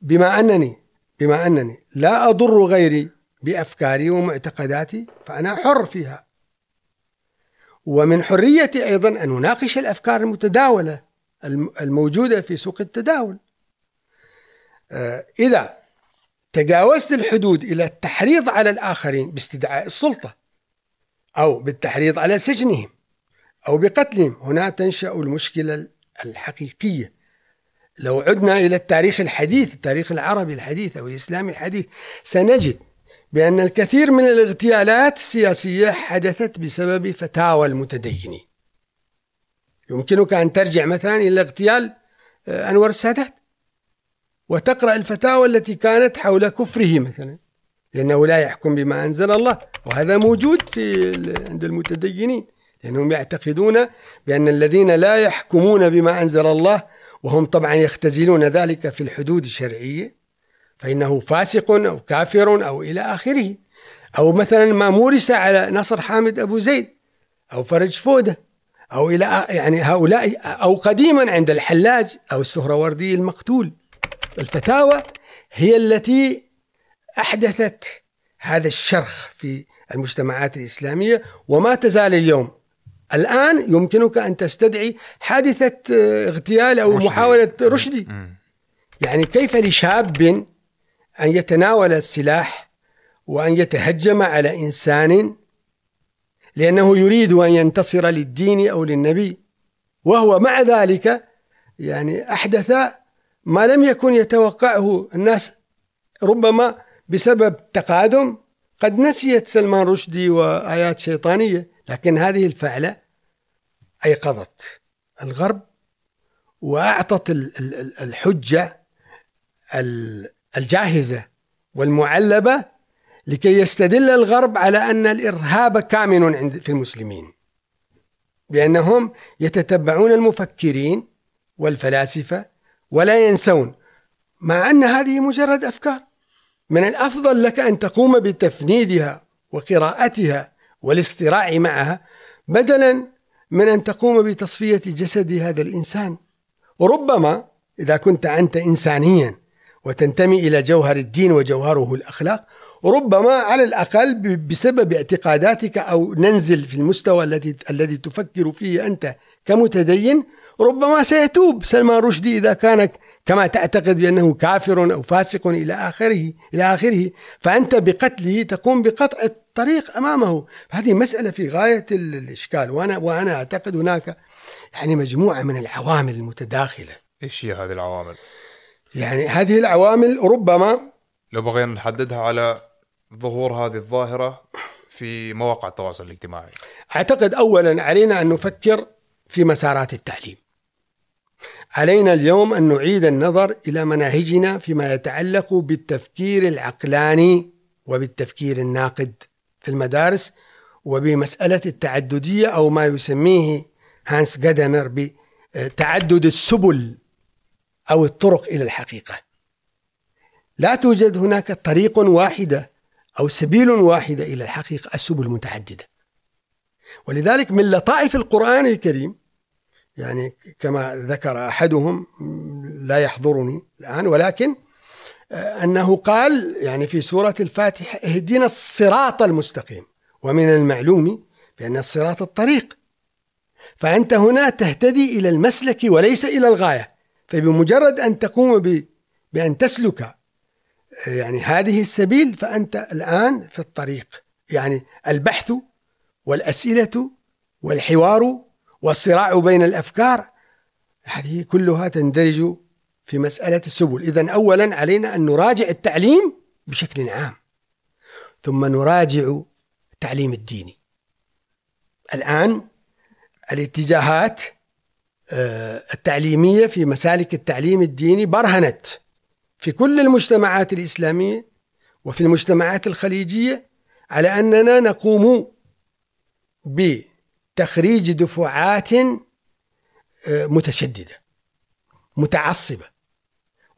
بما أنني بما أنني لا أضر غيري بأفكاري ومعتقداتي فأنا حر فيها. ومن حريتي أيضا أن أناقش الأفكار المتداولة الموجودة في سوق التداول. آه، إذا تجاوزت الحدود إلى التحريض على الآخرين باستدعاء السلطة أو بالتحريض على سجنهم أو بقتلهم هنا تنشأ المشكلة الحقيقية. لو عدنا إلى التاريخ الحديث التاريخ العربي الحديث أو الإسلامي الحديث سنجد بأن الكثير من الاغتيالات السياسية حدثت بسبب فتاوى المتدينين. يمكنك أن ترجع مثلا إلى اغتيال آه، أنور السادات وتقرأ الفتاوى التي كانت حول كفره مثلا لأنه لا يحكم بما أنزل الله وهذا موجود في عند المتدينين لأنهم يعتقدون بأن الذين لا يحكمون بما أنزل الله وهم طبعا يختزلون ذلك في الحدود الشرعية. فإنه فاسق أو كافر أو إلى آخره. أو مثلا ما مورس على نصر حامد أبو زيد أو فرج فودة أو إلى يعني هؤلاء أو قديما عند الحلاج أو السهروردي المقتول. الفتاوى هي التي أحدثت هذا الشرخ في المجتمعات الإسلامية وما تزال اليوم. الآن يمكنك أن تستدعي حادثة آه، اغتيال أو رشدي. محاولة رشدي. يعني كيف لشاب أن يتناول السلاح وأن يتهجم على إنسان لأنه يريد أن ينتصر للدين أو للنبي. وهو مع ذلك يعني أحدث ما لم يكن يتوقعه الناس ربما بسبب تقادم. قد نسيت سلمان رشدي وآيات شيطانية لكن هذه الفعلة أيقظت الغرب وأعطت الحجة الجاهزة والمعلبة لكي يستدل الغرب على أن الإرهاب كامن عند في المسلمين بأنهم يتتبعون المفكرين والفلاسفة ولا ينسون مع أن هذه مجرد أفكار. من الأفضل لك أن تقوم بتفنيدها وقراءتها والاستراع معها بدلا من أن تقوم بتصفية جسد هذا الإنسان. وربما إذا كنت أنت إنسانيا وتنتمي إلى جوهر الدين وجوهره الأخلاق ربما على الأقل بسبب اعتقاداتك أو ننزل في المستوى الذي الذي تفكر فيه أنت كمتدين ربما سيتوب سلمان رشدي إذا كان كما تعتقد بأنه كافر أو فاسق إلى آخره إلى آخره فأنت بقتله تقوم بقطع الطريق أمامه هذه مسألة في غاية الإشكال وأنا وأنا أعتقد هناك يعني مجموعة من العوامل المتداخلة إيش هي هذه العوامل؟ يعني هذه العوامل ربما لو بغينا نحددها على ظهور هذه الظاهرة في مواقع التواصل الاجتماعي. أعتقد أولا علينا أن نفكر في مسارات التعليم. علينا اليوم أن نعيد النظر إلى مناهجنا فيما يتعلق بالتفكير العقلاني وبالتفكير الناقد في المدارس وبمسألة التعددية أو ما يسميه هانس جادامر بتعدد السبل أو الطرق إلى الحقيقة. لا توجد هناك طريق واحدة أو سبيل واحدة إلى الحقيقة السبل متعددة ولذلك من لطائف القرآن الكريم يعني كما ذكر أحدهم لا يحضرني الآن ولكن آه، أنه قال يعني في سورة الفاتحة اهدنا الصراط المستقيم. ومن المعلوم بأن الصراط الطريق. فأنت هنا تهتدي إلى المسلك وليس إلى الغاية. فبمجرد أن تقوم بأن تسلك يعني هذه السبيل فأنت الآن في الطريق. يعني البحث والأسئلة والحوار والصراع بين الأفكار هذه كلها تندرج في مسألة السبل. إذا أولا علينا أن نراجع التعليم بشكل عام ثم نراجع التعليم الديني الآن الاتجاهات آه، التعليمية في مسالك التعليم الديني برهنت في كل المجتمعات الإسلامية وفي المجتمعات الخليجية على أننا نقوم بتخريج دفعات آه، متشددة متعصبة.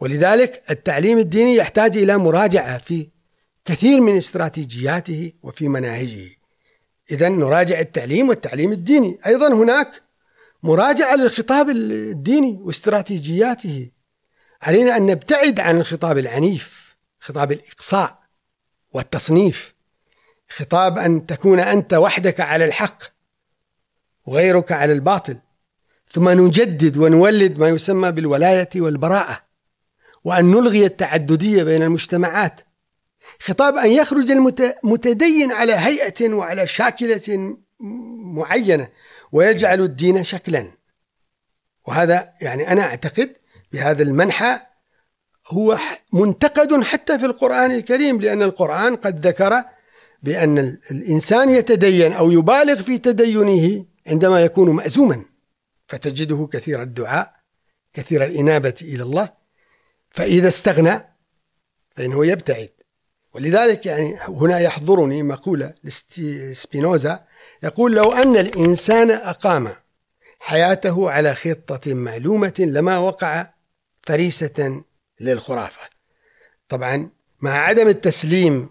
ولذلك التعليم الديني يحتاج إلى مراجعة في كثير من استراتيجياته وفي مناهجه. إذا نراجع التعليم والتعليم الديني. أيضا هناك مراجعة للخطاب الديني واستراتيجياته. علينا أن نبتعد عن الخطاب العنيف خطاب الإقصاء والتصنيف. خطاب أن تكون أنت وحدك على الحق وغيرك على الباطل. ثم نجدد ونولد ما يسمى بالولاية والبراءة وأن نلغي التعددية بين المجتمعات. خطاب أن يخرج المتدين على هيئة وعلى شاكلة معينة. ويجعل الدين شكلا. وهذا يعني أنا أعتقد بهذا المنحى هو منتقد حتى في القرآن الكريم لأن القرآن قد ذكر بأن الإنسان يتدين أو يبالغ في تدينه عندما يكون مأزوما. فتجده كثير الدعاء كثير الإنابة إلى الله. فإذا استغنى فإنه يبتعد. ولذلك يعني هنا يحضرني مقولة لسبينوزا يقول لو أن الإنسان أقام حياته على خطة معلومة لما وقع فريسة للخرافة. طبعا مع عدم التسليم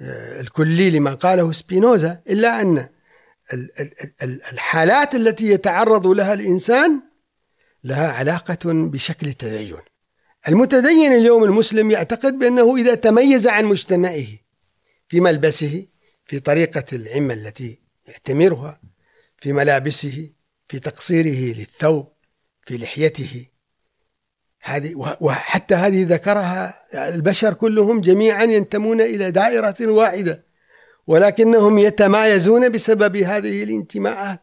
آه، الكلي لما قاله سبينوزا إلا أن الحالات التي يتعرض لها الإنسان لها علاقة بشكل التدين المتدين اليوم المسلم يعتقد بأنه إذا تميز عن مجتمعه في ملبسه في طريقة العمة التي يعتمرها في ملابسه في تقصيره للثوب في لحيته. هذه وحتى هذه ذكرها البشر كلهم جميعا ينتمون إلى دائرة واحدة ولكنهم يتمايزون بسبب هذه الانتماءات.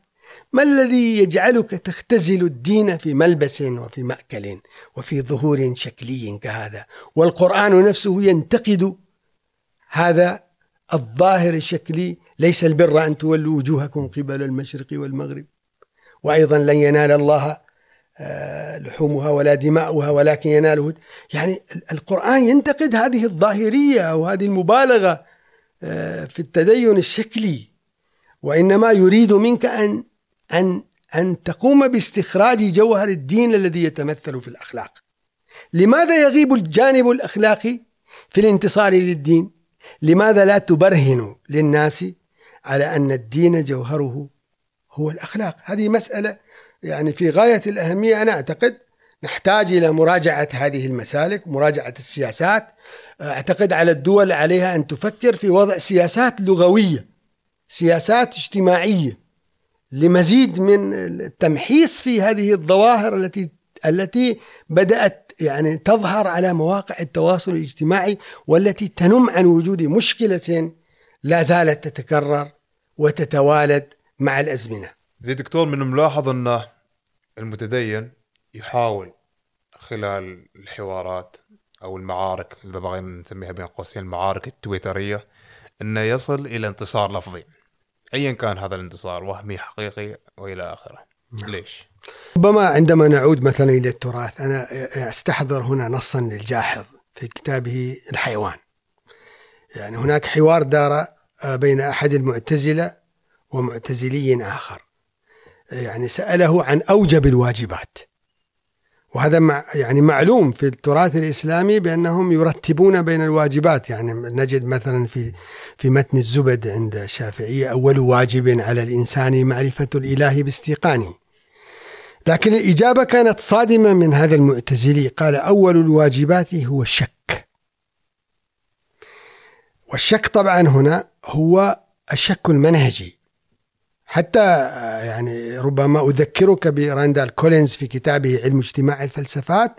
ما الذي يجعلك تختزل الدين في ملبس وفي مأكل وفي ظهور شكلي كهذا؟ والقرآن نفسه ينتقد هذا الظاهر الشكلي ليس البر أن تولوا وجوهكم قبل المشرق والمغرب. وأيضا لن ينال الله آه، لحومها ولا دماؤها ولكن يناله يعني القرآن ينتقد هذه الظاهرية أو هذه المبالغة آه، في التدين الشكلي. وإنما يريد منك أن أن أن تقوم باستخراج جوهر الدين الذي يتمثل في الأخلاق. لماذا يغيب الجانب الأخلاقي في الانتصار للدين؟ لماذا لا تبرهن للناس على أن الدين جوهره هو الأخلاق. هذه مسألة يعني في غاية الأهمية أنا أعتقد نحتاج إلى مراجعة هذه المسالك مراجعة السياسات. أعتقد على الدول عليها أن تفكر في وضع سياسات لغوية سياسات اجتماعية لمزيد من التمحيص في هذه الظواهر التي التي بدأت يعني تظهر على مواقع التواصل الاجتماعي والتي تنم عن وجود مشكلة لا زالت تتكرر. وتتوالد مع الأزمنة. زي دكتور من ملاحظ أن المتدين يحاول خلال الحوارات أو المعارك إذا بغينا نسميها بين قوسين المعارك التويترية أنه يصل إلى انتصار لفظي. ايا كان هذا الانتصار وهمي حقيقي وإلى آخره. نعم. ليش؟ ربما عندما نعود مثلا إلى التراث أنا أستحضر هنا نصا للجاحظ في كتابه الحيوان. يعني هناك حوار دار بين أحد المعتزلة ومعتزلي آخر يعني سأله عن أوجب الواجبات وهذا مع يعني معلوم في التراث الإسلامي بأنهم يرتبون بين الواجبات يعني نجد مثلا في في متن الزبد عند الشافعية أول واجب على الإنسان معرفة الإله باستيقانه. لكن الإجابة كانت صادمة من هذا المعتزلي قال أول الواجبات هو الشك. والشك طبعا هنا هو الشك المنهجي. حتى يعني ربما أذكرك براندال كولينز في كتابه علم اجتماع الفلسفات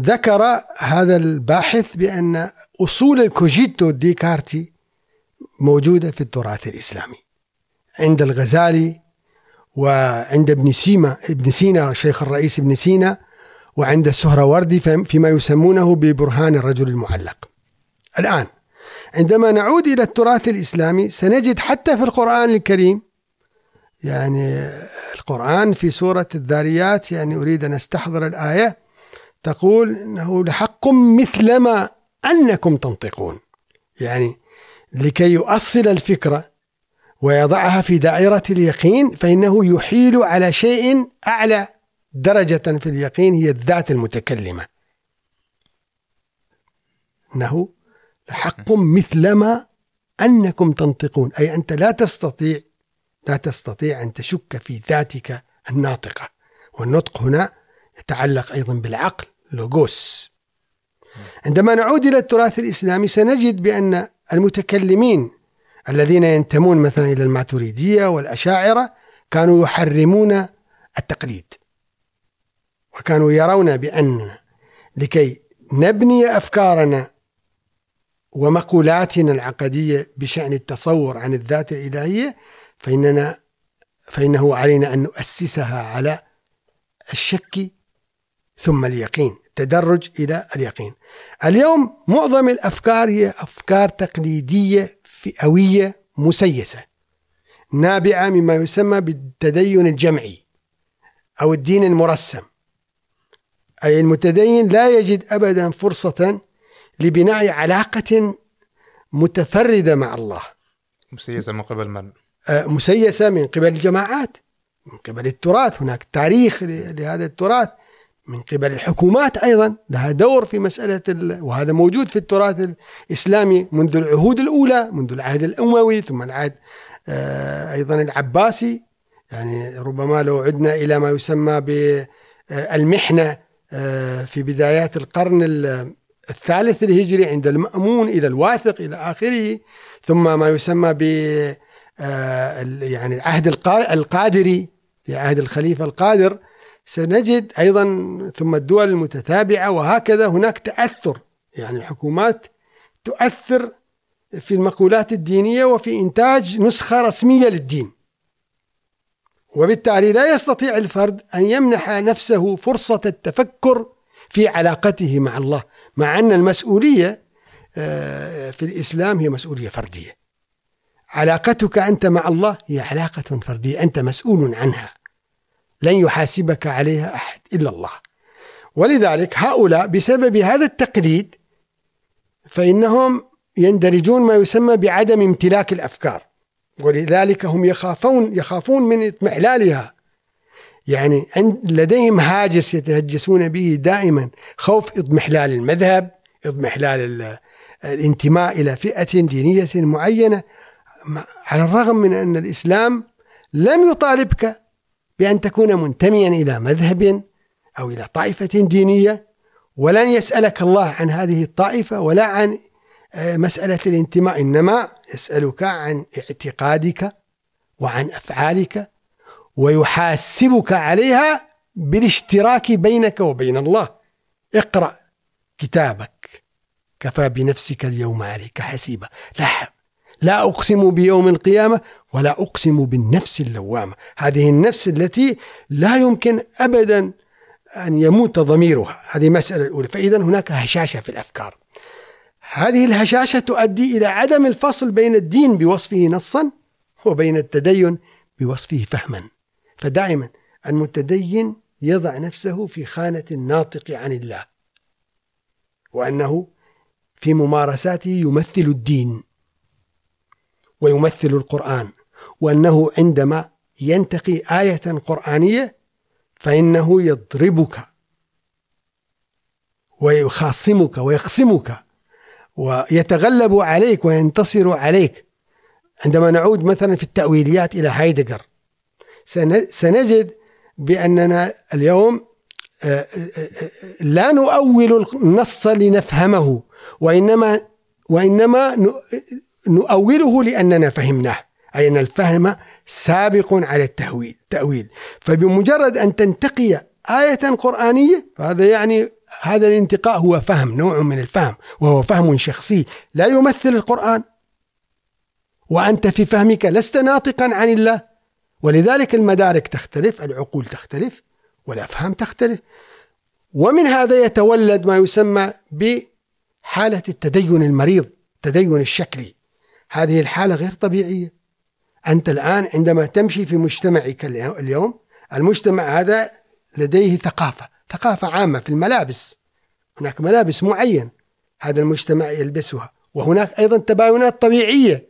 ذكر هذا الباحث بأن أصول الكوجيتو الديكارتي موجودة في التراث الإسلامي. عند الغزالي وعند ابن سيما ابن سينا شيخ الرئيس ابن سينا وعند السهروردي فيما يسمونه ببرهان الرجل المعلق. الآن عندما نعود إلى التراث الإسلامي سنجد حتى في القرآن الكريم يعني القرآن في سورة الذاريات يعني أريد أن أستحضر الآية تقول إنه لحق مثلما أنكم تنطقون. يعني لكي يؤصل الفكرة ويضعها في دائرة اليقين فإنه يحيل على شيء أعلى درجة في اليقين هي الذات المتكلمة. إنه لحق مثلما أنكم تنطقون. أي أنت لا تستطيع لا تستطيع أن تشك في ذاتك الناطقة. والنطق هنا يتعلق أيضا بالعقل لوغوس. عندما نعود إلى التراث الإسلامي سنجد بأن المتكلمين الذين ينتمون مثلا إلى الماتريدية والأشاعرة كانوا يحرمون التقليد. وكانوا يرون بأن لكي نبني أفكارنا ومقولاتنا العقدية بشأن التصور عن الذات الإلهية فإننا فإنه علينا أن نؤسسها على الشك ثم اليقين تدرج إلى اليقين. اليوم معظم الأفكار هي أفكار تقليدية فئوية مسيسة نابعة مما يسمى بالتدين الجمعي أو الدين المرسم. أي المتدين لا يجد أبدا فرصة لبناء علاقة متفردة مع الله. مسيسة من قبل من؟ آه، مسيسة من قبل الجماعات من قبل التراث. هناك تاريخ لهذا التراث من قبل الحكومات أيضا. لها دور في مسألة وهذا موجود في التراث الإسلامي منذ العهود الأولى منذ العهد الأموي ثم العهد آه، أيضا العباسي. يعني ربما لو عدنا إلى ما يسمى بالمحنة آه، في بدايات القرن الثالث الهجري عند المأمون إلى الواثق إلى آخره ثم ما يسمى ب آه، يعني العهد القادري في عهد الخليفة القادر. سنجد أيضا ثم الدول المتتابعة وهكذا هناك تأثر يعني الحكومات تؤثر في المقولات الدينية وفي إنتاج نسخة رسمية للدين. وبالتالي لا يستطيع الفرد أن يمنح نفسه فرصة التفكر في علاقته مع الله. مع أن المسؤولية آه، في الإسلام هي مسؤولية فردية. علاقتك أنت مع الله هي علاقة فردية. أنت مسؤول عنها. لن يحاسبك عليها أحد إلا الله. ولذلك هؤلاء بسبب هذا التقليد فإنهم يندرجون ما يسمى بعدم امتلاك الأفكار. ولذلك هم يخافون يخافون من اضمحلالها يعني عند لديهم هاجس يتهجسون به دائما خوف اضمحلال المذهب اضمحلال الانتماء إلى فئة دينية معينة. على الرغم من أن الإسلام لم يطالبك بأن تكون منتميا إلى مذهب أو إلى طائفة دينية ولن يسألك الله عن هذه الطائفة ولا عن آه، مسألة الانتماء إنما يسألك عن اعتقادك وعن أفعالك ويحاسبك عليها بالاشتراك بينك وبين الله. اقرأ كتابك. كفى بنفسك اليوم عليك حسيبا. لا لا أقسم بيوم القيامة ولا أقسم بالنفس اللوامة. هذه النفس التي لا يمكن ابدا أن يموت ضميرها. هذه المساله الأولى. فاذا هناك هشاشة في الأفكار. هذه الهشاشة تؤدي إلى عدم الفصل بين الدين بوصفه نصا وبين التدين بوصفه فهما. فدائما المتدين يضع نفسه في خانة الناطق عن الله وأنه في ممارساته يمثل الدين ويمثل القرآن وأنه عندما ينتقي آية قرآنية فإنه يضربك ويخاصمك ويقسمك ويتغلب عليك وينتصر عليك. عندما نعود مثلا في التأويليات إلى هايدجر سنجد بأننا اليوم آه، آه، آه، لا نؤول النص لنفهمه وإنما وإنما نؤوله لأننا فهمناه أي أن الفهم سابق على التأويل تأويل. فبمجرد أن تنتقي آية قرآنية فهذا يعني هذا الانتقاء هو فهم نوع من الفهم وهو فهم شخصي. لا يمثل القرآن. وأنت في فهمك لست ناطقا عن الله. ولذلك المدارك تختلف العقول تختلف والأفهام تختلف. ومن هذا يتولد ما يسمى بحالة التدين المريض التدين الشكلي. هذه الحالة غير طبيعية. أنت الآن عندما تمشي في مجتمعك اليوم المجتمع هذا لديه ثقافة ثقافة عامة في الملابس. هناك ملابس معين هذا المجتمع يلبسها. وهناك أيضا تباينات طبيعية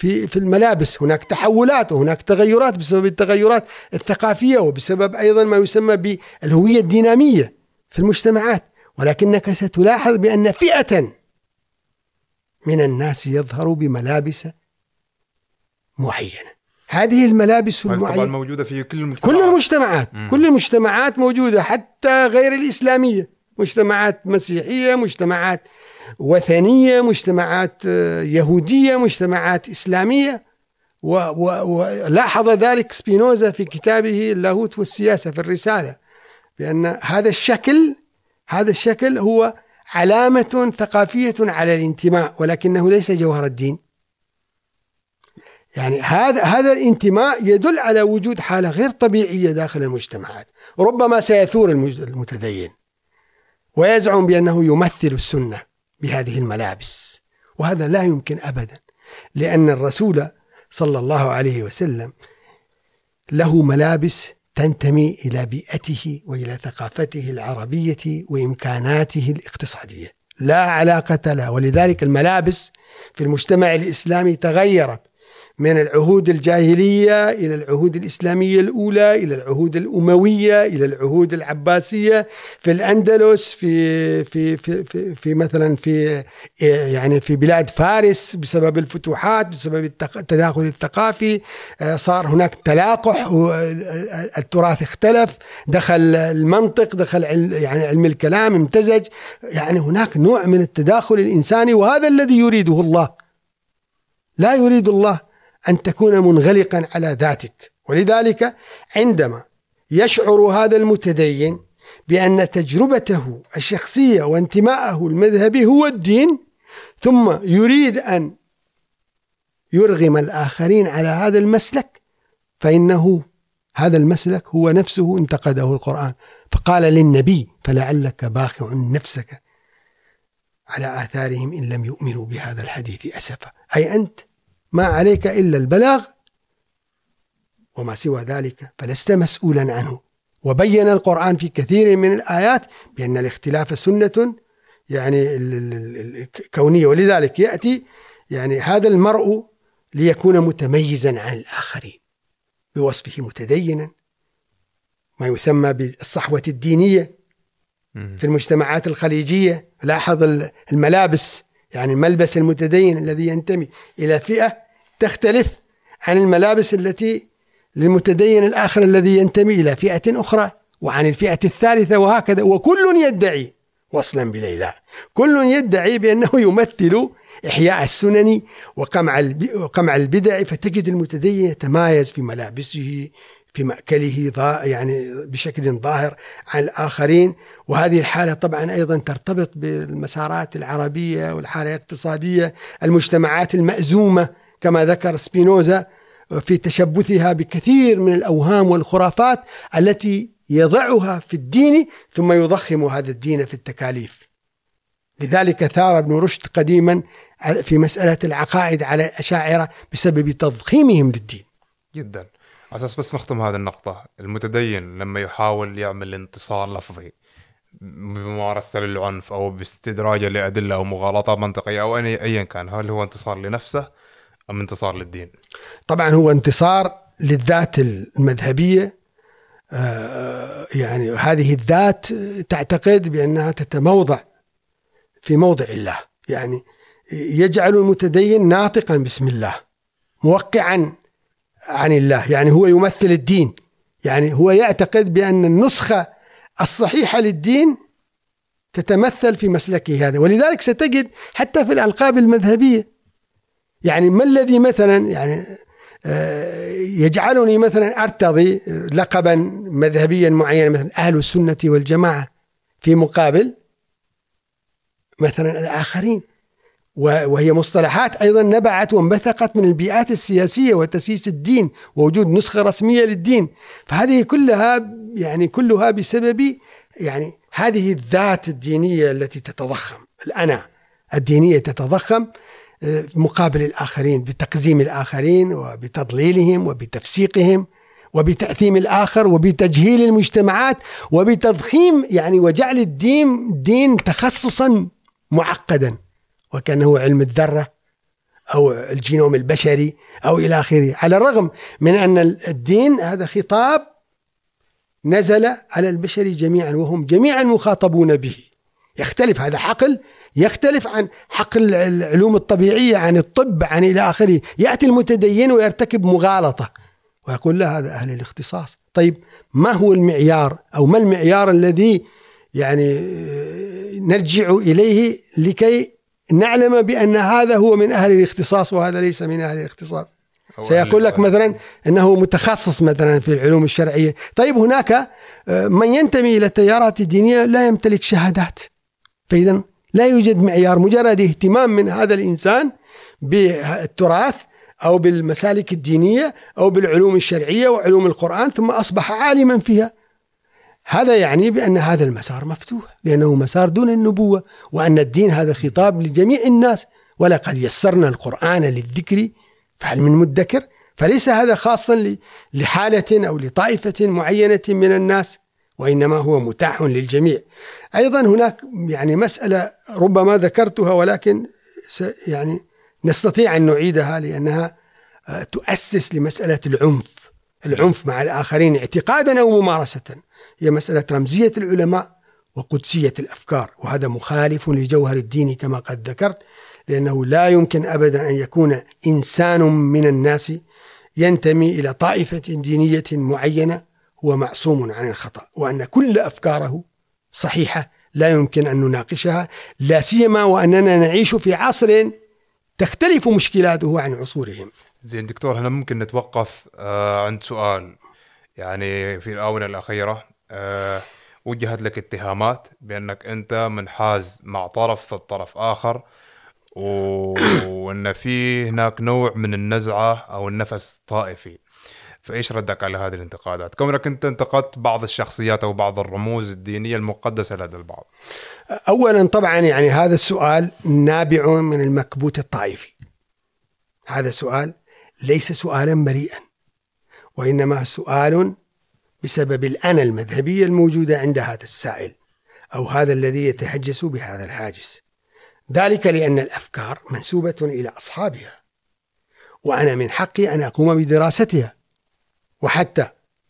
في في الملابس. هناك تحولات وهناك تغيرات بسبب التغيرات الثقافية وبسبب أيضا ما يسمى بالهوية الدينامية في المجتمعات. ولكنك ستلاحظ بأن فئة من الناس يظهر بملابس معينة. هذه الملابس المعينه طبعا موجودة في كل المجتمعات. كل المجتمعات. مم. كل المجتمعات موجودة حتى غير الإسلامية. مجتمعات مسيحية مجتمعات وثنية مجتمعات آه، يهودية مجتمعات إسلامية. ولاحظ ذلك سبينوزا في كتابه اللاهوت والسياسة في الرسالة بأن هذا الشكل هذا الشكل هو علامة ثقافية على الانتماء ولكنه ليس جوهر الدين. يعني هذا هذا الانتماء يدل على وجود حالة غير طبيعية داخل المجتمعات ربما سيثور المتدين ويزعم بأنه يمثل السنة. بهذه الملابس. وهذا لا يمكن ابدا لأن الرسول صلى الله عليه وسلم له ملابس تنتمي إلى بيئته وإلى ثقافته العربية وإمكاناته الاقتصادية. لا علاقة لها. ولذلك الملابس في المجتمع الإسلامي تغيرت. من العهود الجاهلية إلى العهود الإسلامية الأولى إلى العهود الأموية إلى العهود العباسية. في الأندلس في في في في, في مثلا في يعني في بلاد فارس بسبب الفتوحات بسبب التداخل الثقافي آه، صار هناك تلاقح التراث اختلف. دخل المنطق دخل يعني علم الكلام امتزج. يعني هناك نوع من التداخل الإنساني وهذا الذي يريده الله. لا يريد الله. أن تكون منغلقا على ذاتك. ولذلك عندما يشعر هذا المتدين بأن تجربته الشخصية وانتماءه المذهبي هو الدين ثم يريد أن يرغم الآخرين على هذا المسلك فإنه هذا المسلك هو نفسه انتقده القرآن. فقال للنبي فلعلك باخع نفسك على آثارهم إن لم يؤمنوا بهذا الحديث أسفا. أي أنت ما عليك إلا البلاغ وما سوى ذلك فلست مسؤولا عنه. وبين القرآن في كثير من الآيات بأن الاختلاف سنة يعني كونية. ولذلك يأتي يعني هذا المرء ليكون متميزا عن الآخرين بوصفه متدينا ما يسمى بالصحوة الدينية في المجتمعات الخليجية. لاحظ الملابس يعني الملبس المتدين الذي ينتمي إلى فئة تختلف عن الملابس التي للمتدين الآخر الذي ينتمي إلى فئة أخرى وعن الفئة الثالثة وهكذا وكل يدعي وصلا بليلى. كل يدعي بأنه يمثل إحياء السنن وقمع وقمع البدع فتجد المتدين يتمايز في ملابسه في مأكله يعني بشكل ظاهر عن الآخرين. وهذه الحالة طبعا أيضا ترتبط بالمسارات العربية والحالة الاقتصادية المجتمعات المأزومة كما ذكر سبينوزا في تشبثها بكثير من الأوهام والخرافات التي يضعها في الدين ثم يضخم هذا الدين في التكاليف. لذلك ثار ابن رشد قديما في مسألة العقائد على الأشاعرة بسبب تضخيمهم للدين. جدا. على أساس بس نختم هذه النقطة. المتدين لما يحاول يعمل انتصار لفظي بممارسة للعنف أو باستدراجه لأدلة أو مغالطات منطقية أو أيا كان هل هو انتصار لنفسه أم انتصار للدين؟ طبعا هو انتصار للذات المذهبية. آه، يعني هذه الذات تعتقد بأنها تتموضع في موضع الله. يعني يجعل المتدين ناطقا بسم الله موقعا. عن الله. يعني هو يمثل الدين. يعني هو يعتقد بأن النسخة الصحيحة للدين تتمثل في مسلكه هذا. ولذلك ستجد حتى في الألقاب المذهبية. يعني ما الذي مثلا يعني آه، يجعلني مثلا أرتضي لقبا مذهبيا معينا مثلا أهل السنة والجماعة في مقابل مثلا الآخرين. وهي مصطلحات أيضا نبعت وانبثقت من البيئات السياسية وتسييس الدين ووجود نسخة رسمية للدين. فهذه كلها يعني كلها بسبب يعني هذه الذات الدينية التي تتضخم. الأنا الدينية تتضخم آه، مقابل الآخرين بتقزيم الآخرين وبتضليلهم وبتفسيقهم وبتأثيم الآخر وبتجهيل المجتمعات وبتضخيم يعني وجعل الدين دين تخصصا معقدا. وكأنه علم الذرة أو الجينوم البشري أو إلى آخره. على الرغم من أن الدين هذا خطاب نزل على البشر جميعا وهم جميعا مخاطبون به. يختلف هذا حقل يختلف عن حقل العلوم الطبيعية عن الطب عن إلى آخره. يأتي المتدين ويرتكب مغالطة ويقول لا هذا أهل الاختصاص. طيب ما هو المعيار أو ما المعيار الذي يعني نرجع إليه لكي نعلم بأن هذا هو من أهل الاختصاص وهذا ليس من أهل الاختصاص سيقول لك مثلا أنه متخصص مثلا في العلوم الشرعية، طيب هناك آه، من ينتمي إلى التيارات الدينية لا يمتلك شهادات. فاذا لا يوجد معيار مجرد اهتمام من هذا الإنسان بالتراث أو بالمسالك الدينية أو بالعلوم الشرعية وعلوم القرآن ثم أصبح عالما فيها. هذا يعني بأن هذا المسار مفتوح لأنه مسار دون النبوة وأن الدين هذا خطاب لجميع الناس ولقد يسرنا القرآن للذكر فهل من مدكر؟ فليس هذا خاصا لحالة أو لطائفة معينة من الناس وإنما هو متاح للجميع. أيضا هناك يعني مسألة ربما ذكرتها ولكن يعني نستطيع أن نعيدها لأنها آه، تؤسس لمسألة العنف العنف مع الآخرين اعتقادا أو ممارسة. هي مسألة رمزية العلماء وقدسية الأفكار وهذا مخالف لجوهر الدين كما قد ذكرت لأنه لا يمكن أبدا أن يكون إنسان من الناس ينتمي إلى طائفة دينية معينة هو معصوم عن الخطأ وأن كل أفكاره صحيحة لا يمكن أن نناقشها لا سيما وأننا نعيش في عصر تختلف مشكلاته عن عصورهم. زين دكتور هنا ممكن نتوقف آه عند سؤال يعني في الآونة الأخيرة وجهت لك اتهامات بأنك أنت منحاز مع طرف ضد طرف آخر وأن في هناك نوع من النزعة أو النفس الطائفي فإيش ردك على هذه الانتقادات؟ كونك أنت انتقدت بعض الشخصيات أو بعض الرموز الدينية المقدسة لدى البعض. اولا طبعا يعني هذا السؤال نابع من المكبوت الطائفي. هذا سؤال ليس سؤالا بريئا وإنما سؤال بسبب الانا المذهبية الموجودة عند هذا السائل أو هذا الذي يتهجس بهذا الهاجس. ذلك لأن الأفكار منسوبة إلى أصحابها. وأنا من حقي أن أقوم بدراستها وحتى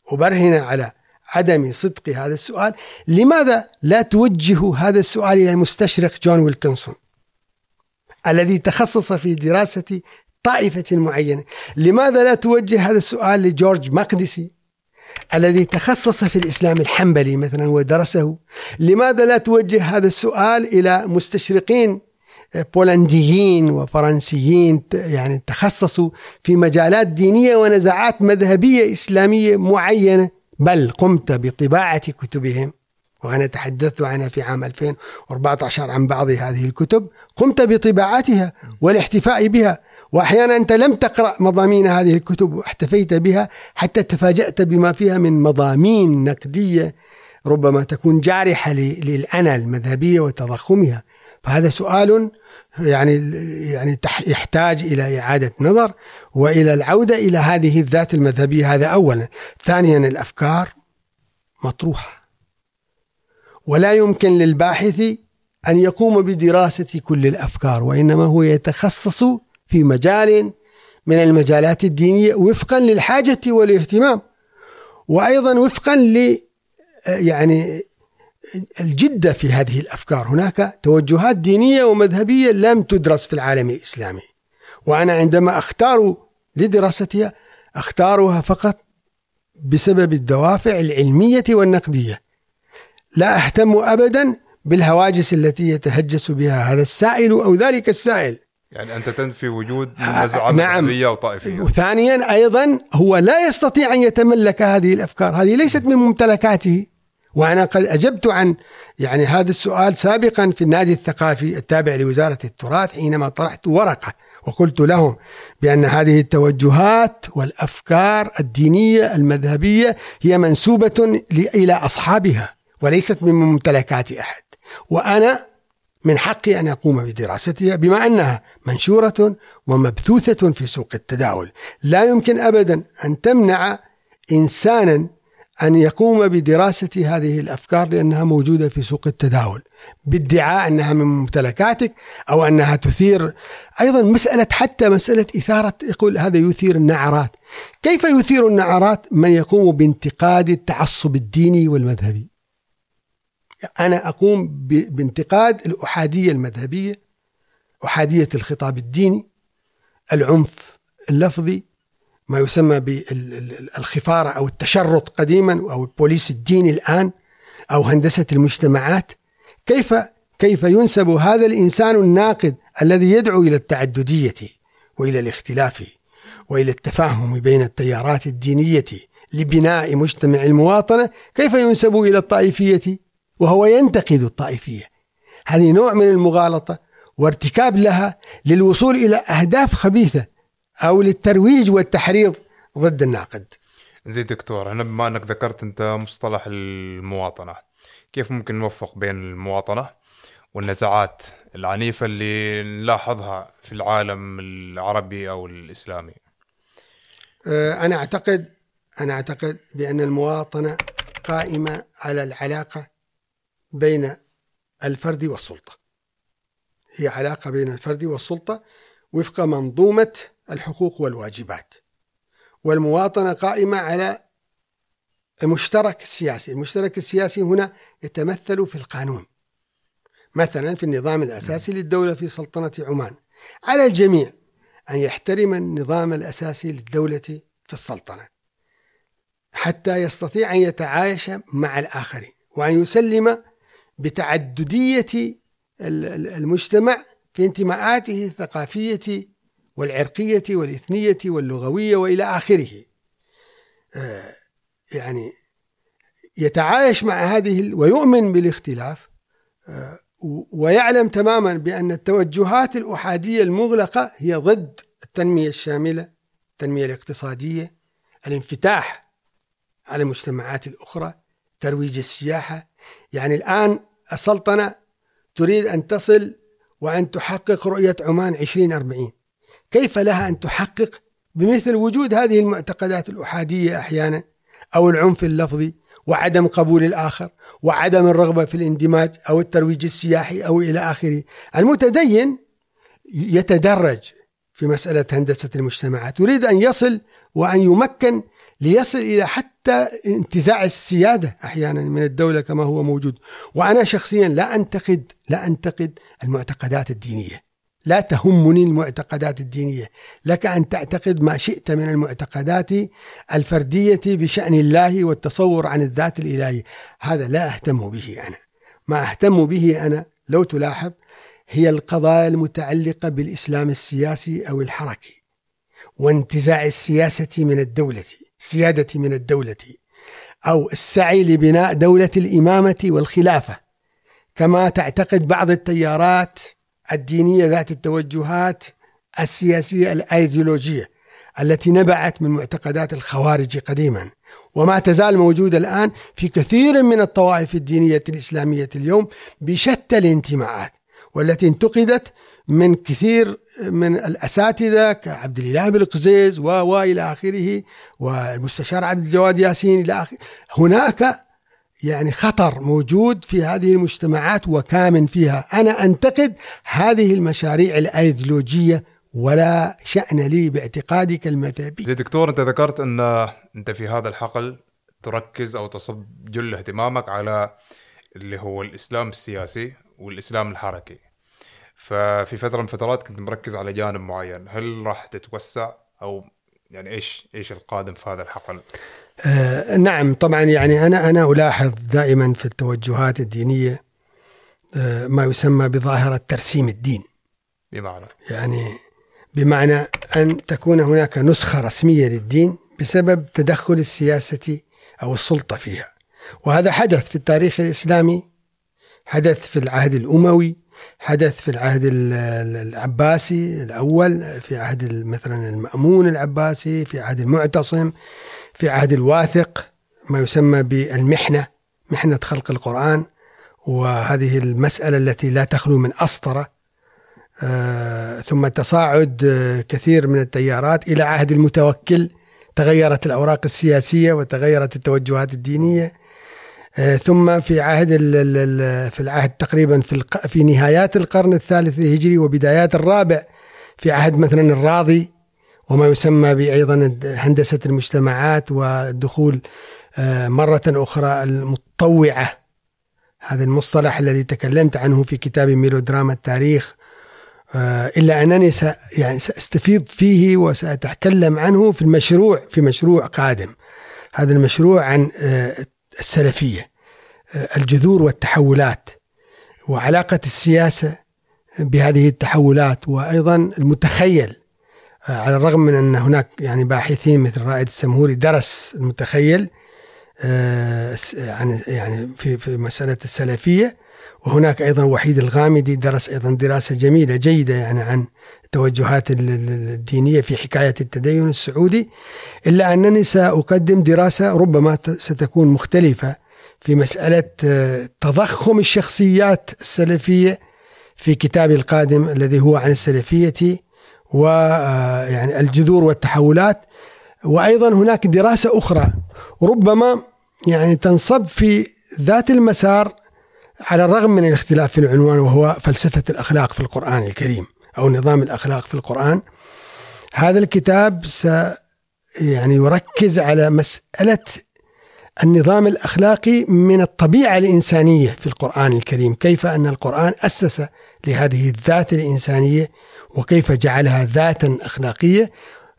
أبرهن على عدم صدق هذا السؤال لماذا لا توجه هذا السؤال إلى المستشرق جون ويلكنسون الذي تخصص في دراسة طائفة معينة لماذا لا توجه هذا السؤال لجورج مقدسي الذي تخصص في الإسلام الحنبلي مثلا ودرسه. لماذا لا توجه هذا السؤال إلى مستشرقين بولنديين وفرنسيين يعني تخصصوا في مجالات دينية ونزعات مذهبية إسلامية معينة؟ بل قمت بطباعة كتبهم. وأنا تحدثت عنها في عام 2014 عن بعض هذه الكتب. قمت بطباعتها والاحتفاء بها. وأحيانا أنت لم تقرأ مضامين هذه الكتب واحتفيت بها حتى تفاجأت بما فيها من مضامين نقدية ربما تكون جارحة للانا المذهبية وتضخمها. فهذا سؤال يعني يعني يحتاج إلى إعادة نظر وإلى العودة إلى هذه الذات المذهبية. هذا اولا. ثانيا الأفكار مطروحة. ولا يمكن للباحث أن يقوم بدراسة كل الأفكار وإنما هو يتخصص في مجال من المجالات الدينية وفقا للحاجة والاهتمام وأيضا وفقا ل يعني الجدة في هذه الأفكار. هناك توجهات دينية ومذهبية لم تدرس في العالم الإسلامي وأنا عندما أختار لدراستها أختارها فقط بسبب الدوافع العلمية والنقدية. لا أهتم أبدا بالهواجس التي يتهجس بها هذا السائل أو ذلك السائل. يعني أنت تنفي وجود نزعة نعم. مذهبية وطائفية. وثانيا أيضا هو لا يستطيع أن يتملك هذه الأفكار. هذه ليست من ممتلكاته. وأنا قد أجبت عن يعني هذا السؤال سابقا في النادي الثقافي التابع لوزارة التراث حينما طرحت ورقة وقلت لهم بأن هذه التوجهات والأفكار الدينية المذهبية هي منسوبة إلى أصحابها وليست من ممتلكات أحد. وأنا من حقي أن أقوم بدراستها بما أنها منشورة ومبثوثة في سوق التداول. لا يمكن أبدا أن تمنع إنسانا أن يقوم بدراسة هذه الأفكار لأنها موجودة في سوق التداول. بادعاء أنها من ممتلكاتك أو أنها تثير أيضا مسألة حتى مسألة إثارة يقول هذا يثير النعرات. كيف يثير النعرات من يقوم بانتقاد التعصب الديني والمذهبي؟ أنا أقوم بانتقاد الأحادية المذهبية أحادية الخطاب الديني العنف اللفظي ما يسمى بالخفارة أو التشرط قديما أو البوليس الديني الآن أو هندسة المجتمعات. كيف كيف ينسب هذا الإنسان الناقد الذي يدعو إلى التعددية وإلى الاختلاف وإلى التفاهم بين التيارات الدينية لبناء مجتمع المواطنة؟ كيف ينسب إلى الطائفية؟ وهو ينتقد الطائفية هذه نوع من المغالطة وارتكاب لها للوصول إلى أهداف خبيثة أو للترويج والتحريض ضد الناقد. زين دكتور أنا بما أنك ذكرت أنت مصطلح المواطنة كيف ممكن نوفق بين المواطنة والنزاعات العنيفة اللي نلاحظها في العالم العربي أو الإسلامي؟ آه، أنا أعتقد أنا أعتقد بأن المواطنة قائمة على العلاقة بين الفرد والسلطة. هي علاقة بين الفرد والسلطة وفق منظومة الحقوق والواجبات. والمواطنة قائمة على المشترك السياسي. المشترك السياسي هنا يتمثل في القانون. مثلا في النظام الأساسي للدولة في سلطنة عمان. على الجميع أن يحترم النظام الأساسي للدولة في السلطنة. حتى يستطيع أن يتعايش مع الآخرين وأن يسلم بتعددية المجتمع في انتماءاته الثقافية والعرقية والإثنية واللغوية وإلى آخره. آه، يعني يتعايش مع هذه ويؤمن بالاختلاف آه، ويعلم تماما بأن التوجهات الأحادية المغلقة هي ضد التنمية الشاملة التنمية الاقتصادية الانفتاح على المجتمعات الأخرى ترويج السياحة. يعني الآن السلطنة تريد أن تصل وأن تحقق رؤية عمان 2040 كيف لها أن تحقق؟ بمثل وجود هذه المعتقدات الأحادية أحيانا أو العنف اللفظي وعدم قبول الآخر وعدم الرغبة في الاندماج أو الترويج السياحي أو إلى آخره. المتدين يتدرج في مسألة هندسة المجتمعات يريد أن يصل وأن يمكن ليصل إلى حتى انتزاع السيادة أحيانا من الدولة كما هو موجود. وأنا شخصيا لا أنتقد لا أنتقد المعتقدات الدينية. لا تهمني المعتقدات الدينية. لك أن تعتقد ما شئت من المعتقدات الفردية بشأن الله والتصور عن الذات الإلهية هذا لا أهتم به أنا. ما أهتم به أنا لو تلاحظ هي القضايا المتعلقة بالإسلام السياسي أو الحركي وانتزاع السياسة من الدولة. السيادة من الدولة أو السعي لبناء دولة الإمامة والخلافة كما تعتقد بعض التيارات الدينية ذات التوجهات السياسية الأيديولوجية التي نبعت من معتقدات الخوارج قديما وما تزال موجودة الآن في كثير من الطوائف الدينية الإسلامية اليوم بشتى الانتماءات والتي انتقدت من كثير من الأساتذة كعبد الإله بالقزيز و إلى آخره والمستشار عبد الجواد ياسين إلى اخره هناك يعني خطر موجود في هذه المجتمعات وكامن فيها. أنا أنتقد هذه المشاريع الأيديولوجية ولا شأن لي باعتقادك المذهبي. زي دكتور أنت ذكرت أن أنت في هذا الحقل تركز أو تصب جل اهتمامك على اللي هو الإسلام السياسي والإسلام الحركي. ففي فترة من الفترات كنت مركز على جانب معين. هل راح تتوسع؟ أو يعني إيش إيش القادم في هذا الحقل؟ آه نعم طبعا يعني أنا أنا ألاحظ دائما في التوجهات الدينية آه ما يسمى بظاهرة ترسيم الدين. بمعنى؟ يعني بمعنى أن تكون هناك نسخة رسمية للدين بسبب تدخل السياسة أو السلطة فيها. وهذا حدث في التاريخ الإسلامي حدث في العهد الأموي حدث في العهد العباسي الأول في عهد مثلا المأمون العباسي في عهد المعتصم في عهد الواثق ما يسمى بالمحنة محنة خلق القرآن. وهذه المسألة التي لا تخلو من أسطرة. آه ثم تصاعد آه كثير من التيارات إلى عهد المتوكل. تغيرت الأوراق السياسية وتغيرت التوجهات الدينية. ثم في عهد في العهد تقريبا في في نهايات القرن الثالث الهجري وبدايات الرابع في عهد مثلا الراضي وما يسمى بأيضا هندسة المجتمعات والدخول آه، مرة أخرى المتطوعة. هذا المصطلح الذي تكلمت عنه في كتاب ميلودراما التاريخ. آه، إلا أنني يعني سأستفيض فيه وسأتكلم عنه في المشروع في مشروع قادم. هذا المشروع عن السلفية الجذور والتحولات وعلاقة السياسة بهذه التحولات وأيضا المتخيل على الرغم من أن هناك يعني باحثين مثل رائد السمهوري درس المتخيل عن يعني في في مسألة السلفية وهناك أيضا وحيد الغامدي درس أيضا دراسة جميلة جيدة يعني عن التوجهات الدينية في حكاية التدين السعودي إلا أنني سأقدم دراسة ربما ستكون مختلفة في مسألة آه، تضخم الشخصيات السلفية في كتابي القادم الذي هو عن السلفية ويعني آه، الجذور والتحولات. وأيضا هناك دراسة أخرى ربما يعني تنصب في ذات المسار على الرغم من الاختلاف في العنوان وهو فلسفة الأخلاق في القرآن الكريم. أو نظام الأخلاق في القرآن. هذا الكتاب س يعني يركز على مسألة النظام الأخلاقي من الطبيعة الإنسانية في القرآن الكريم، كيف أن القرآن أسس لهذه الذات الإنسانية وكيف جعلها ذاتا أخلاقية.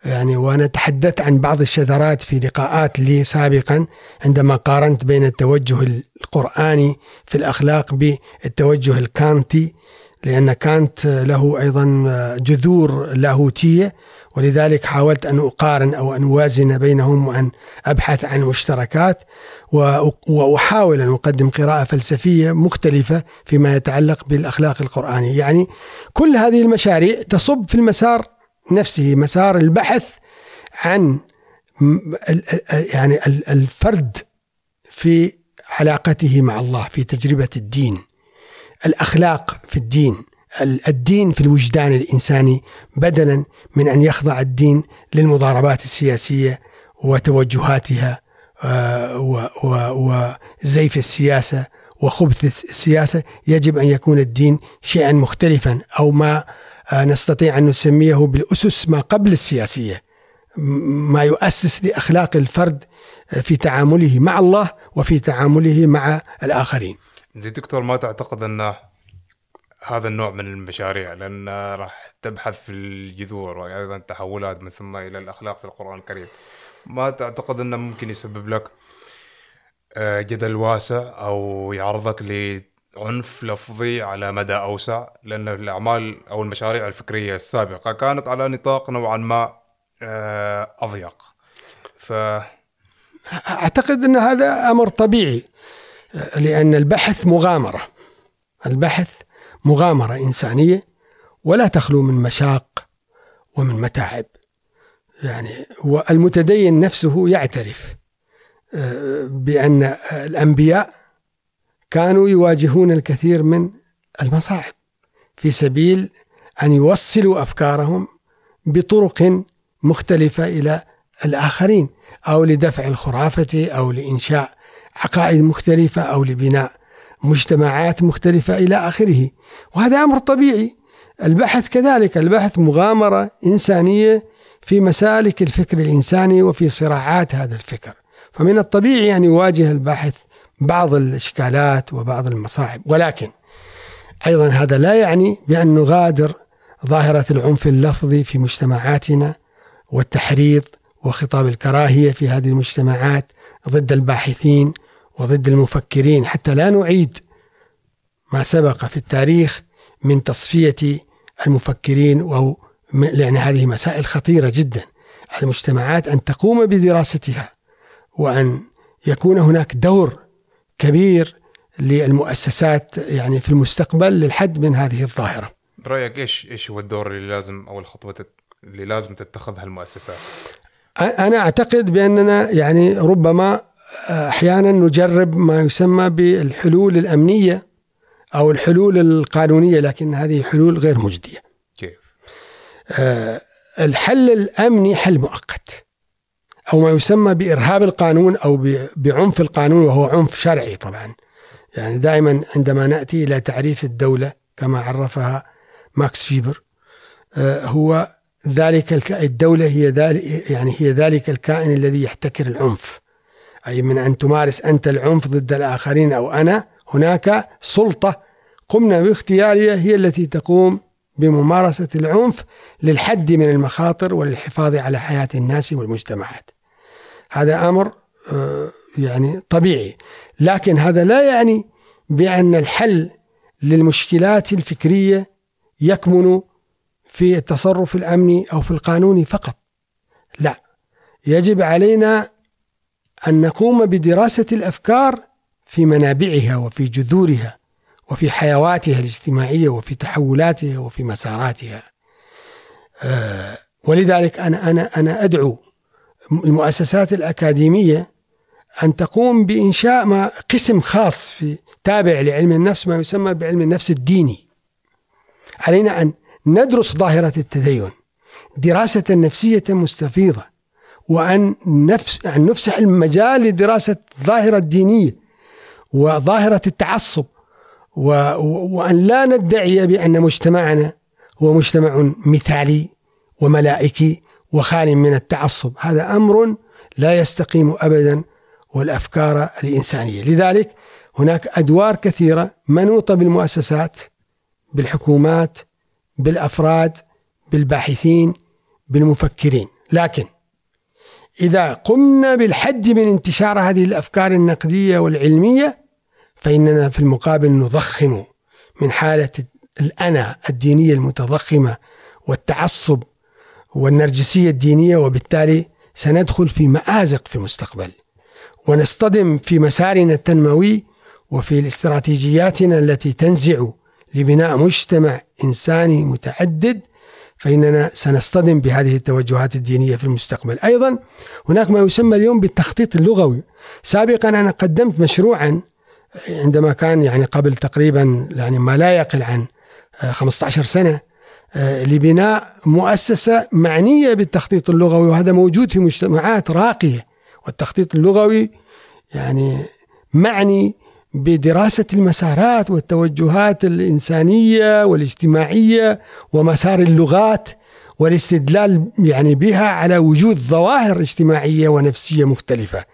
يعني وأنا تحدثت عن بعض الشذرات في لقاءات لي سابقا عندما قارنت بين التوجه القرآني في الأخلاق بالتوجه الكانتي لأن كانت له أيضا جذور لاهوتية ولذلك حاولت أن أقارن أو أن أوازن بينهم وأن أبحث عن مشتركات وأحاول أن أقدم قراءة فلسفية مختلفة فيما يتعلق بالأخلاق القرآنية، يعني كل هذه المشاريع تصب في المسار نفسه مسار البحث عن يعني الفرد في علاقته مع الله في تجربة الدين. الأخلاق في الدين الدين في الوجدان الإنساني بدلا من أن يخضع الدين للمضاربات السياسية وتوجهاتها آه، وزيف السياسة وخبث السياسة يجب أن يكون الدين شيئا مختلفا أو ما آه، نستطيع أن نسميه بالأسس ما قبل السياسية ما يؤسس لأخلاق الفرد في تعامله مع الله وفي تعامله مع الآخرين. زي دكتور ما تعتقد أن هذا النوع من المشاريع لأن راح تبحث في الجذور وأيضا تحولات من ثم إلى الأخلاق في القرآن الكريم. ما تعتقد أنه ممكن يسبب لك آه، جدل واسع أو يعرضك لعنف لفظي على مدى أوسع؟ لأن الأعمال أو المشاريع الفكرية السابقة كانت على نطاق نوعا ما آه، أضيق. ف أعتقد أن هذا أمر طبيعي. لأن البحث مغامرة. البحث مغامرة إنسانية ولا تخلو من مشاق ومن متاعب. يعني والمتدين نفسه يعترف آه، بأن الأنبياء كانوا يواجهون الكثير من المصاعب في سبيل أن يوصلوا أفكارهم بطرق مختلفة إلى الآخرين أو لدفع الخرافة أو لإنشاء عقائد مختلفة أو لبناء مجتمعات مختلفة إلى آخره. وهذا أمر طبيعي. البحث كذلك البحث مغامرة إنسانية في مسالك الفكر الإنساني وفي صراعات هذا الفكر. فمن الطبيعي أن يواجه الباحث بعض الإشكالات وبعض المصاعب. ولكن أيضا هذا لا يعني بأن نغادر ظاهرة العنف اللفظي في مجتمعاتنا والتحريض وخطاب الكراهية في هذه المجتمعات ضد الباحثين وضد المفكرين حتى لا نعيد ما سبق في التاريخ من تصفية المفكرين أو لأن هذه مسائل خطيرة جدا المجتمعات أن تقوم بدراستها وأن يكون هناك دور كبير للمؤسسات يعني في المستقبل للحد من هذه الظاهرة برأيك إيش إيش هو الدور اللي لازم أو الخطوة اللي لازم تتخذها المؤسسات؟ أنا أعتقد بأننا يعني ربما أحيانا نجرب ما يسمى بالحلول الأمنية أو الحلول القانونية لكن هذه حلول غير مجدية. كيف؟ آه الحل الأمني حل مؤقت أو ما يسمى بإرهاب القانون أو بعنف القانون وهو عنف شرعي طبعا. يعني دائما عندما نأتي إلى تعريف الدولة كما عرفها ماكس فيبر آه هو ذلك الدولة هي ذلك يعني هي ذلك الكائن الذي يحتكر العنف. أي من أن تمارس أنت العنف ضد الآخرين أو أنا هناك سلطة قمنا باختيارها هي التي تقوم بممارسة العنف للحد من المخاطر وللحفاظ على حياة الناس والمجتمعات. هذا أمر آه، يعني طبيعي. لكن هذا لا يعني بأن الحل للمشكلات الفكرية يكمن في التصرف الأمني أو في القانون فقط. لا. يجب علينا أن نقوم بدراسة الأفكار في منابعها وفي جذورها وفي حيواتها الاجتماعية وفي تحولاتها وفي مساراتها. آه، ولذلك أنا أنا أنا أدعو المؤسسات الأكاديمية أن تقوم بإنشاء ما قسم خاص في تابع لعلم النفس ما يسمى بعلم النفس الديني. علينا أن ندرس ظاهرة التدين. دراسة نفسية مستفيضة. وأن نفس أن نفسح المجال لدراسة ظاهرة الدينية وظاهرة التعصب و... وأن لا ندعي بأن مجتمعنا هو مجتمع مثالي وملائكي وخال من التعصب. هذا أمر لا يستقيم أبدا والأفكار الإنسانية. لذلك هناك أدوار كثيرة منوطة بالمؤسسات بالحكومات بالأفراد بالباحثين بالمفكرين. لكن إذا قمنا بالحد من انتشار هذه الأفكار النقدية والعلمية فإننا في المقابل نضخم من حالة الأنا الدينية المتضخمة والتعصب والنرجسية الدينية وبالتالي سندخل في مآزق في المستقبل. ونصطدم في مسارنا التنموي وفي الاستراتيجياتنا التي تنزع لبناء مجتمع إنساني متعدد فإننا سنصطدم بهذه التوجهات الدينية في المستقبل. أيضا هناك ما يسمى اليوم بالتخطيط اللغوي. سابقا أنا قدمت مشروعا عندما كان يعني قبل تقريبا يعني ما لا يقل عن 15 سنة لبناء مؤسسة معنية بالتخطيط اللغوي وهذا موجود في مجتمعات راقية والتخطيط اللغوي يعني معني بدراسة المسارات والتوجهات الإنسانية والاجتماعية ومسار اللغات والاستدلال يعني بها على وجود ظواهر اجتماعية ونفسية مختلفة.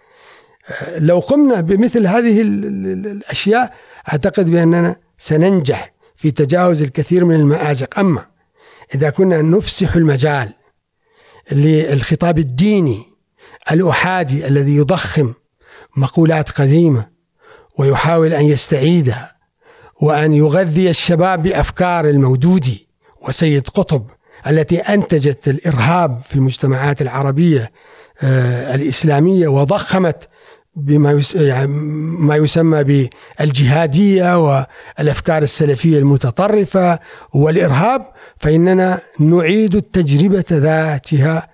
لو قمنا بمثل هذه الأشياء أعتقد بأننا سننجح في تجاوز الكثير من المآزق. أما إذا كنا نفسح المجال للخطاب الديني الأحادي الذي يضخم مقولات قديمة ويحاول أن يستعيدها وأن يغذي الشباب بأفكار المودودي وسيد قطب التي أنتجت الإرهاب في المجتمعات العربية آه، الإسلامية وضخمت بما يعني ما يسمى بالجهادية والأفكار السلفية المتطرفة والإرهاب فإننا نعيد التجربة ذاتها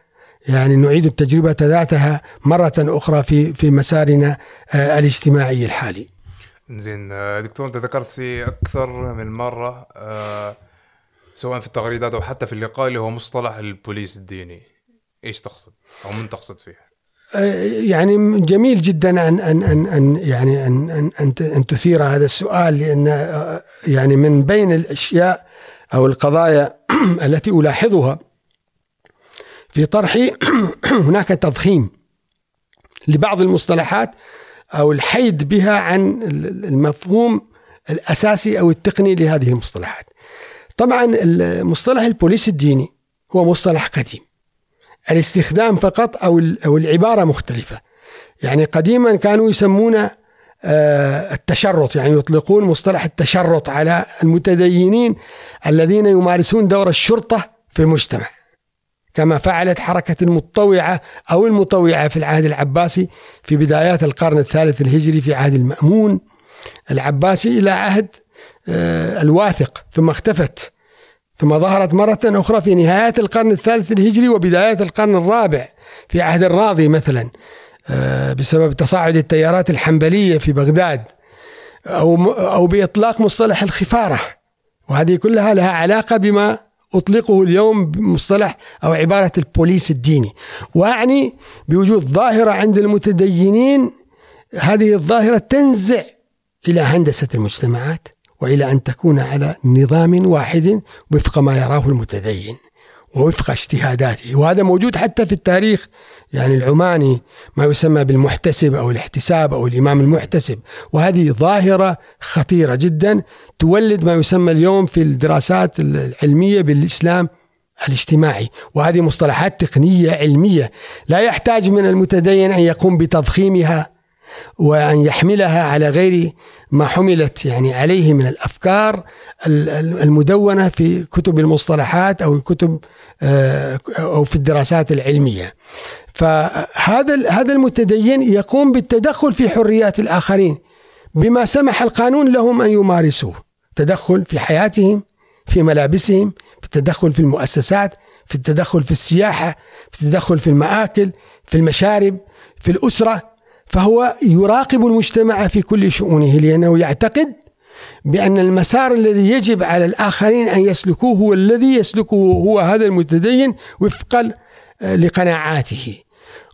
يعني نعيد التجربة ذاتها مرة أخرى في في مسارنا آه، الاجتماعي الحالي. زين. آه، دكتور أنت ذكرت في أكثر من مرة آه، سواء في التغريدات أو حتى في اللقاء اللي هو مصطلح البوليس الديني. إيش تقصد؟ أو من تقصد فيه؟ آه، يعني جميل جدا ان ان ان, يعني ان ان أن, أن تثير هذا السؤال لأن يعني من بين الأشياء أو القضايا التي ألاحظها في طرحي هناك تضخيم لبعض المصطلحات أو الحيد بها عن المفهوم الأساسي أو التقني لهذه المصطلحات. طبعا مصطلح البوليس الديني هو مصطلح قديم. الاستخدام فقط أو أو العبارة مختلفة. يعني قديما كانوا يسمون آه، التشرط يعني يطلقون مصطلح التشرط على المتدينين الذين يمارسون دور الشرطة في المجتمع. كما فعلت حركة المطوعة أو المطوعة في العهد العباسي في بدايات القرن الثالث الهجري في عهد المأمون. العباسي إلى عهد آه، الواثق ثم اختفت ثم ظهرت مرة أخرى في نهايات القرن الثالث الهجري وبدايات القرن الرابع في عهد الراضي مثلا آه، بسبب تصاعد التيارات الحنبلية في بغداد أو أو بإطلاق مصطلح الخفارة. وهذه كلها لها علاقة بما أطلقه اليوم بمصطلح أو عبارة البوليس الديني. وأعني بوجود ظاهرة عند المتدينين هذه الظاهرة تنزع إلى هندسة المجتمعات وإلى أن تكون على نظام واحد وفق ما يراه المتدين. ووفق اجتهاداته. وهذا موجود حتى في التاريخ. يعني العماني ما يسمى بالمحتسب أو الاحتساب أو الإمام المحتسب. وهذه ظاهرة خطيرة جدا تولد ما يسمى اليوم في الدراسات العلمية بالإسلام الاجتماعي. وهذه مصطلحات تقنية علمية. لا يحتاج من المتدين أن يقوم بتضخيمها وأن يحملها على غير ما حملت يعني عليه من الأفكار المدونة في كتب المصطلحات أو الكتب آه، أو في الدراسات العلمية. فهذا هذا المتدين يقوم بالتدخل في حريات الآخرين بما سمح القانون لهم أن يمارسوه. تدخل في حياتهم، في ملابسهم، في التدخل في المؤسسات، في التدخل في السياحة، في التدخل في المآكل، في المشارب، في الأسرة فهو يراقب المجتمع في كل شؤونه لأنه يعتقد بأن المسار الذي يجب على الآخرين أن يسلكوه هو الذي يسلكه هو هذا المتدين وفقا لقناعاته.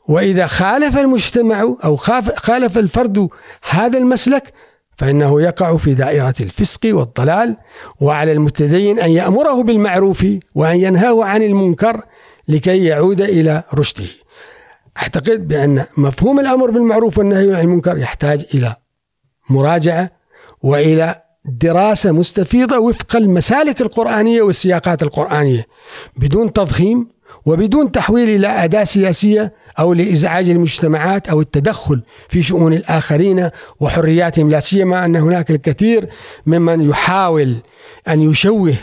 وإذا خالف المجتمع أو خالف الفرد هذا المسلك فإنه يقع في دائرة الفسق والضلال وعلى المتدين أن يأمره بالمعروف وأن ينهاه عن المنكر لكي يعود إلى رشده. أعتقد بأن مفهوم الأمر بالمعروف والنهي عن المنكر يحتاج إلى مراجعة وإلى دراسة مستفيضة وفق المسالك القرآنية والسياقات القرآنية بدون تضخيم وبدون تحويل إلى أداة سياسية أو لإزعاج المجتمعات أو التدخل في شؤون الآخرين وحرياتهم لا سيما أن هناك الكثير ممن يحاول أن يشوه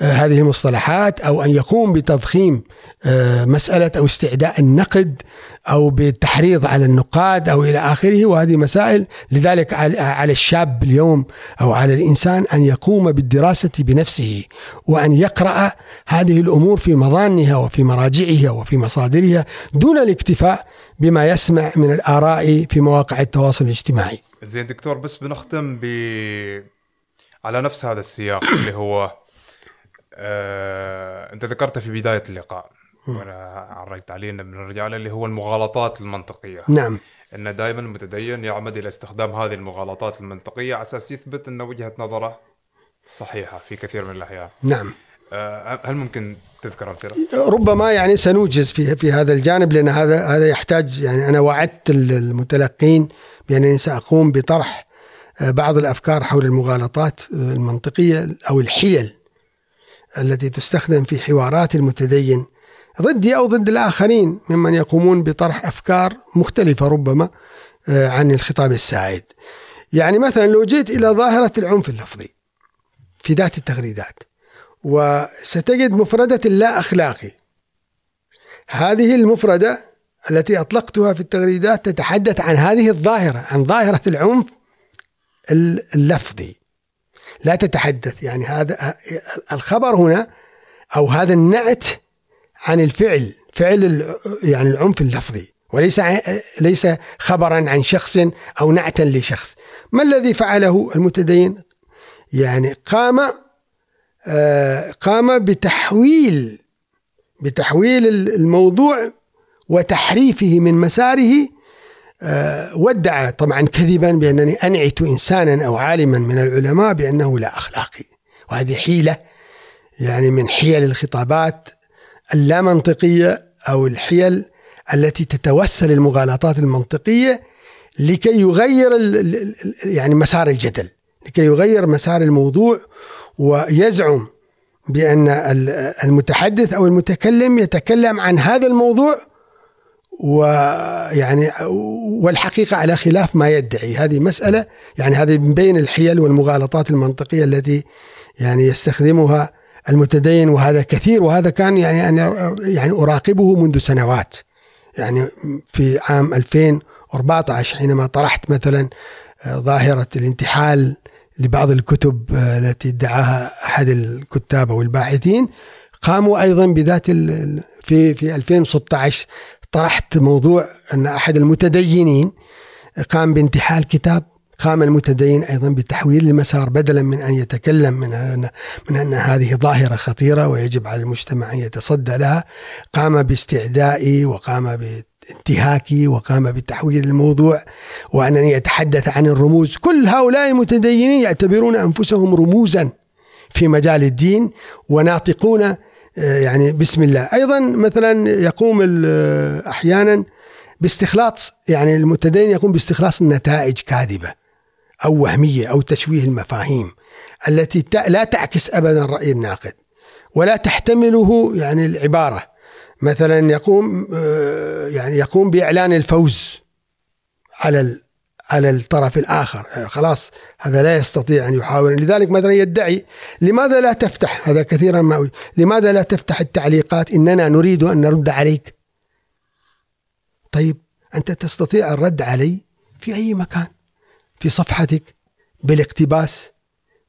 هذه المصطلحات أو أن يقوم بتضخيم آه، مسألة أو استعداء النقد أو بالتحريض على النقاد أو إلى آخره وهذه مسائل لذلك على الشاب اليوم أو على الإنسان أن يقوم بالدراسة بنفسه وأن يقرأ هذه الأمور في مظانها وفي مراجعها وفي مصادرها دون الاكتفاء بما يسمع من الآراء في مواقع التواصل الاجتماعي. زين دكتور بس بنختم ب على نفس هذا السياق اللي هو آه، انت ذكرت في بداية اللقاء وأنا عرجت عليه من الرجال اللي هو المغالطات المنطقية. نعم. ان دائما المتدين يعمد إلى استخدام هذه المغالطات المنطقية على أساس يثبت إن وجهة نظره صحيحة في كثير من الأحيان. نعم. آه، هل ممكن تذكر أمثلة؟ ربما يعني سنوجز في في هذا الجانب لأن هذا هذا يحتاج يعني أنا وعدت المتلقين بأنني سأقوم بطرح آه، بعض الأفكار حول المغالطات المنطقية أو الحيل التي تستخدم في حوارات المتدين ضدي أو ضد الآخرين ممن يقومون بطرح أفكار مختلفة ربما آه، عن الخطاب السائد. يعني مثلا لو جيت إلى ظاهرة العنف اللفظي في ذات التغريدات وستجد مفردة لا أخلاقي هذه المفردة التي أطلقتها في التغريدات تتحدث عن هذه الظاهرة عن ظاهرة العنف اللفظي لا تتحدث. يعني هذا الخبر هنا أو هذا النعت عن الفعل فعل يعني العنف اللفظي وليس ليس خبرا عن شخص أو نعتا لشخص. ما الذي فعله المتدين؟ يعني قام آه، قام بتحويل بتحويل الموضوع وتحريفه من مساره آه، ودع طبعا كذبا بأنني أنعت إنسانا أو عالما من العلماء بأنه لا أخلاقي. وهذه حيلة يعني من حيل الخطابات اللامنطقية أو الحيل التي تتوسل المغالطات المنطقية لكي يغير يعني مسار الجدل لكي يغير مسار الموضوع ويزعم بأن المتحدث أو المتكلم يتكلم عن هذا الموضوع ويعني والحقيقة على خلاف ما يدعي. هذه مسألة يعني هذه من بين الحيل والمغالطات المنطقية التي يعني يستخدمها المتدين وهذا كثير وهذا كان يعني أنا يعني أراقبه منذ سنوات. يعني في عام 2014 حينما طرحت مثلا آه، ظاهرة الانتحال لبعض الكتب آه، التي ادعاها أحد الكتاب أو الباحثين قاموا أيضا بذات في في 2016 طرحت موضوع أن أحد المتدينين قام بانتحال كتاب قام المتدين أيضا بتحويل المسار بدلا من أن يتكلم من أن من أن هذه ظاهرة خطيرة ويجب على المجتمع أن يتصدى لها. قام باستعدائي وقام بانتهاكي وقام بتحويل الموضوع وأنني أتحدث عن الرموز. كل هؤلاء المتدينين يعتبرون أنفسهم رموزا في مجال الدين وناطقون يعني بسم الله. أيضا مثلا يقوم آه، أحيانا باستخلاص يعني المتدين يقوم باستخلاص النتائج كاذبة أو وهمية أو تشويه المفاهيم التي لا تعكس ابدا راي الناقد ولا تحتمله يعني العبارة. مثلا يقوم آه، يعني يقوم بإعلان الفوز على على الطرف الآخر. آه، خلاص هذا لا يستطيع أن يحاول لذلك مثلا يدعي لماذا لا تفتح؟ هذا كثيرا ما لماذا لا تفتح التعليقات؟ إننا نريد أن نرد عليك. طيب أنت تستطيع الرد علي في أي مكان؟ في صفحتك؟ بالاقتباس؟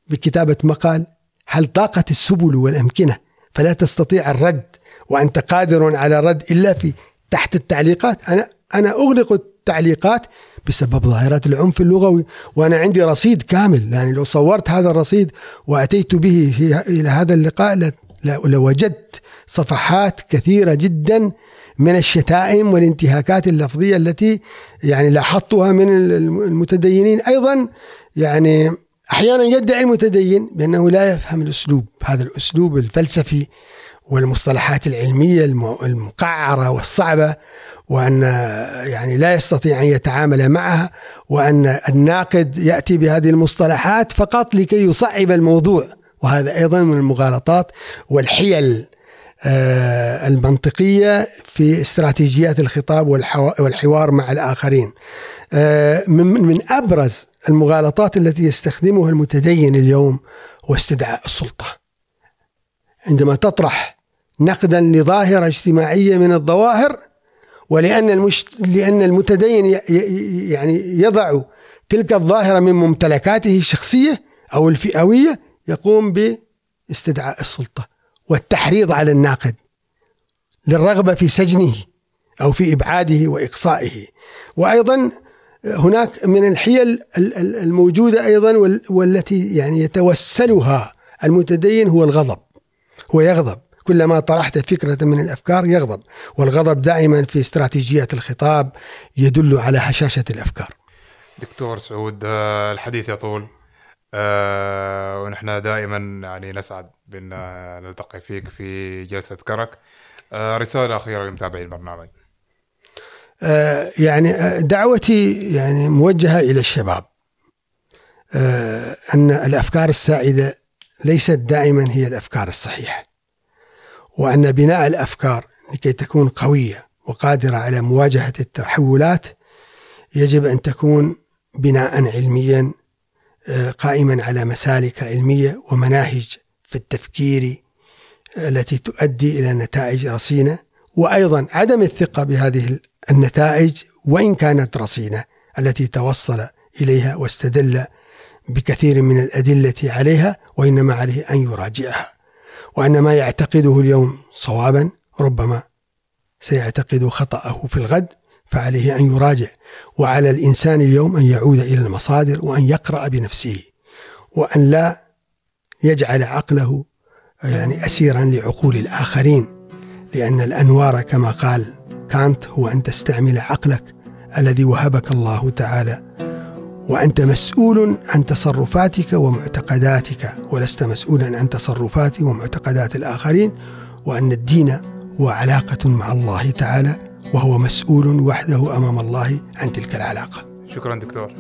بكتابة مقال؟ هل ضاقت السبل والأمكنة؟ فلا تستطيع الرد. وأنت قادر على الرد إلا في تحت التعليقات. أنا أنا أغلق التعليقات بسبب ظاهرة العنف اللغوي وأنا عندي رصيد كامل يعني لو صورت هذا الرصيد وأتيت به إلى هذا اللقاء لوجدت صفحات كثيرة جدا من الشتائم والانتهاكات اللفظية التي يعني لاحظتها من المتدينين. أيضا يعني أحيانا يدعي المتدين بأنه لا يفهم الأسلوب هذا الأسلوب الفلسفي والمصطلحات العلمية المقعرة والصعبة. وأن يعني لا يستطيع أن يتعامل معها وأن الناقد يأتي بهذه المصطلحات فقط لكي يصعب الموضوع وهذا أيضا من المغالطات والحيل آه، المنطقية في استراتيجيات الخطاب والحوار مع الآخرين. آه، من أبرز المغالطات التي يستخدمها المتدين اليوم هو استدعاء السلطة. عندما تطرح نقدا لظاهرة اجتماعية من الظواهر ولأن المش... لأن المتدين ي... يعني يضع تلك الظاهرة من ممتلكاته الشخصية أو الفئوية يقوم باستدعاء السلطة والتحريض على الناقد للرغبة في سجنه أو في إبعاده وإقصائه. وأيضا هناك من الحيل الموجودة أيضا والتي يعني يتوسلها المتدين هو الغضب هو يغضب. كلما طرحت فكرة من الأفكار يغضب والغضب دائما في استراتيجيات الخطاب يدل على هشاشة الأفكار. دكتور سعود آه، الحديث يطول. أه ونحن دائما يعني نسعد بأن نلتقي فيك في جلسة كرك. أه رسالة أخيرة لمتابعين البرنامج. أه يعني دعوتي يعني موجهة إلى الشباب. أن الأفكار السائدة ليست دائما هي الأفكار الصحيحة. وأن بناء الأفكار لكي تكون قوية وقادرة على مواجهة التحولات يجب أن تكون بناء علميا آه، قائما على مسالك علمية ومناهج في التفكير آه، التي تؤدي إلى نتائج رصينة. وأيضا عدم الثقة بهذه النتائج وإن كانت رصينة التي توصل إليها واستدل بكثير من الأدلة عليها وإنما عليه أن يراجعها. وأن ما يعتقده اليوم صوابا ربما سيعتقد خطأه في الغد فعليه أن يراجع. وعلى الإنسان اليوم أن يعود إلى المصادر وأن يقرأ بنفسه وأن لا يجعل عقله يعني أسيرا لعقول الآخرين. لأن الأنوار كما قال كانت هو أن تستعمل عقلك الذي وهبك الله تعالى وأنت مسؤول عن تصرفاتك ومعتقداتك ولست مسؤولا عن تصرفات ومعتقدات الآخرين وأن الدين هو علاقة مع الله تعالى وهو مسؤول وحده أمام الله عن تلك العلاقة. شكرا دكتور.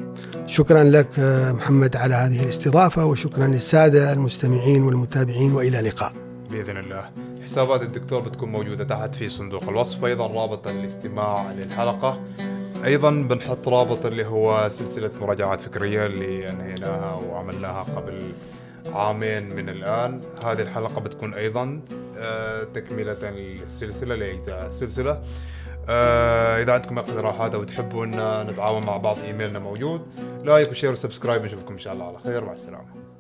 شكرا لك محمد على هذه الاستضافة وشكرا للسادة المستمعين والمتابعين وإلى اللقاء. بإذن الله. حسابات الدكتور بتكون موجودة تحت في صندوق الوصف أيضا رابط الاستماع للحلقة. أيضا بنحط رابط اللي هو سلسلة مراجعات فكرية اللي أنهيناها وعملناها قبل عامين من الآن. هذه الحلقة بتكون أيضا آه، تكملة للسلسلة لأجزاء السلسلة. آه، إذا عندكم اقتراحات أو تحبوا أن نتعاون مع بعض إيميلنا موجود. like و share و subscribe نشوفكم إن شاء الله على خير. مع السلامة.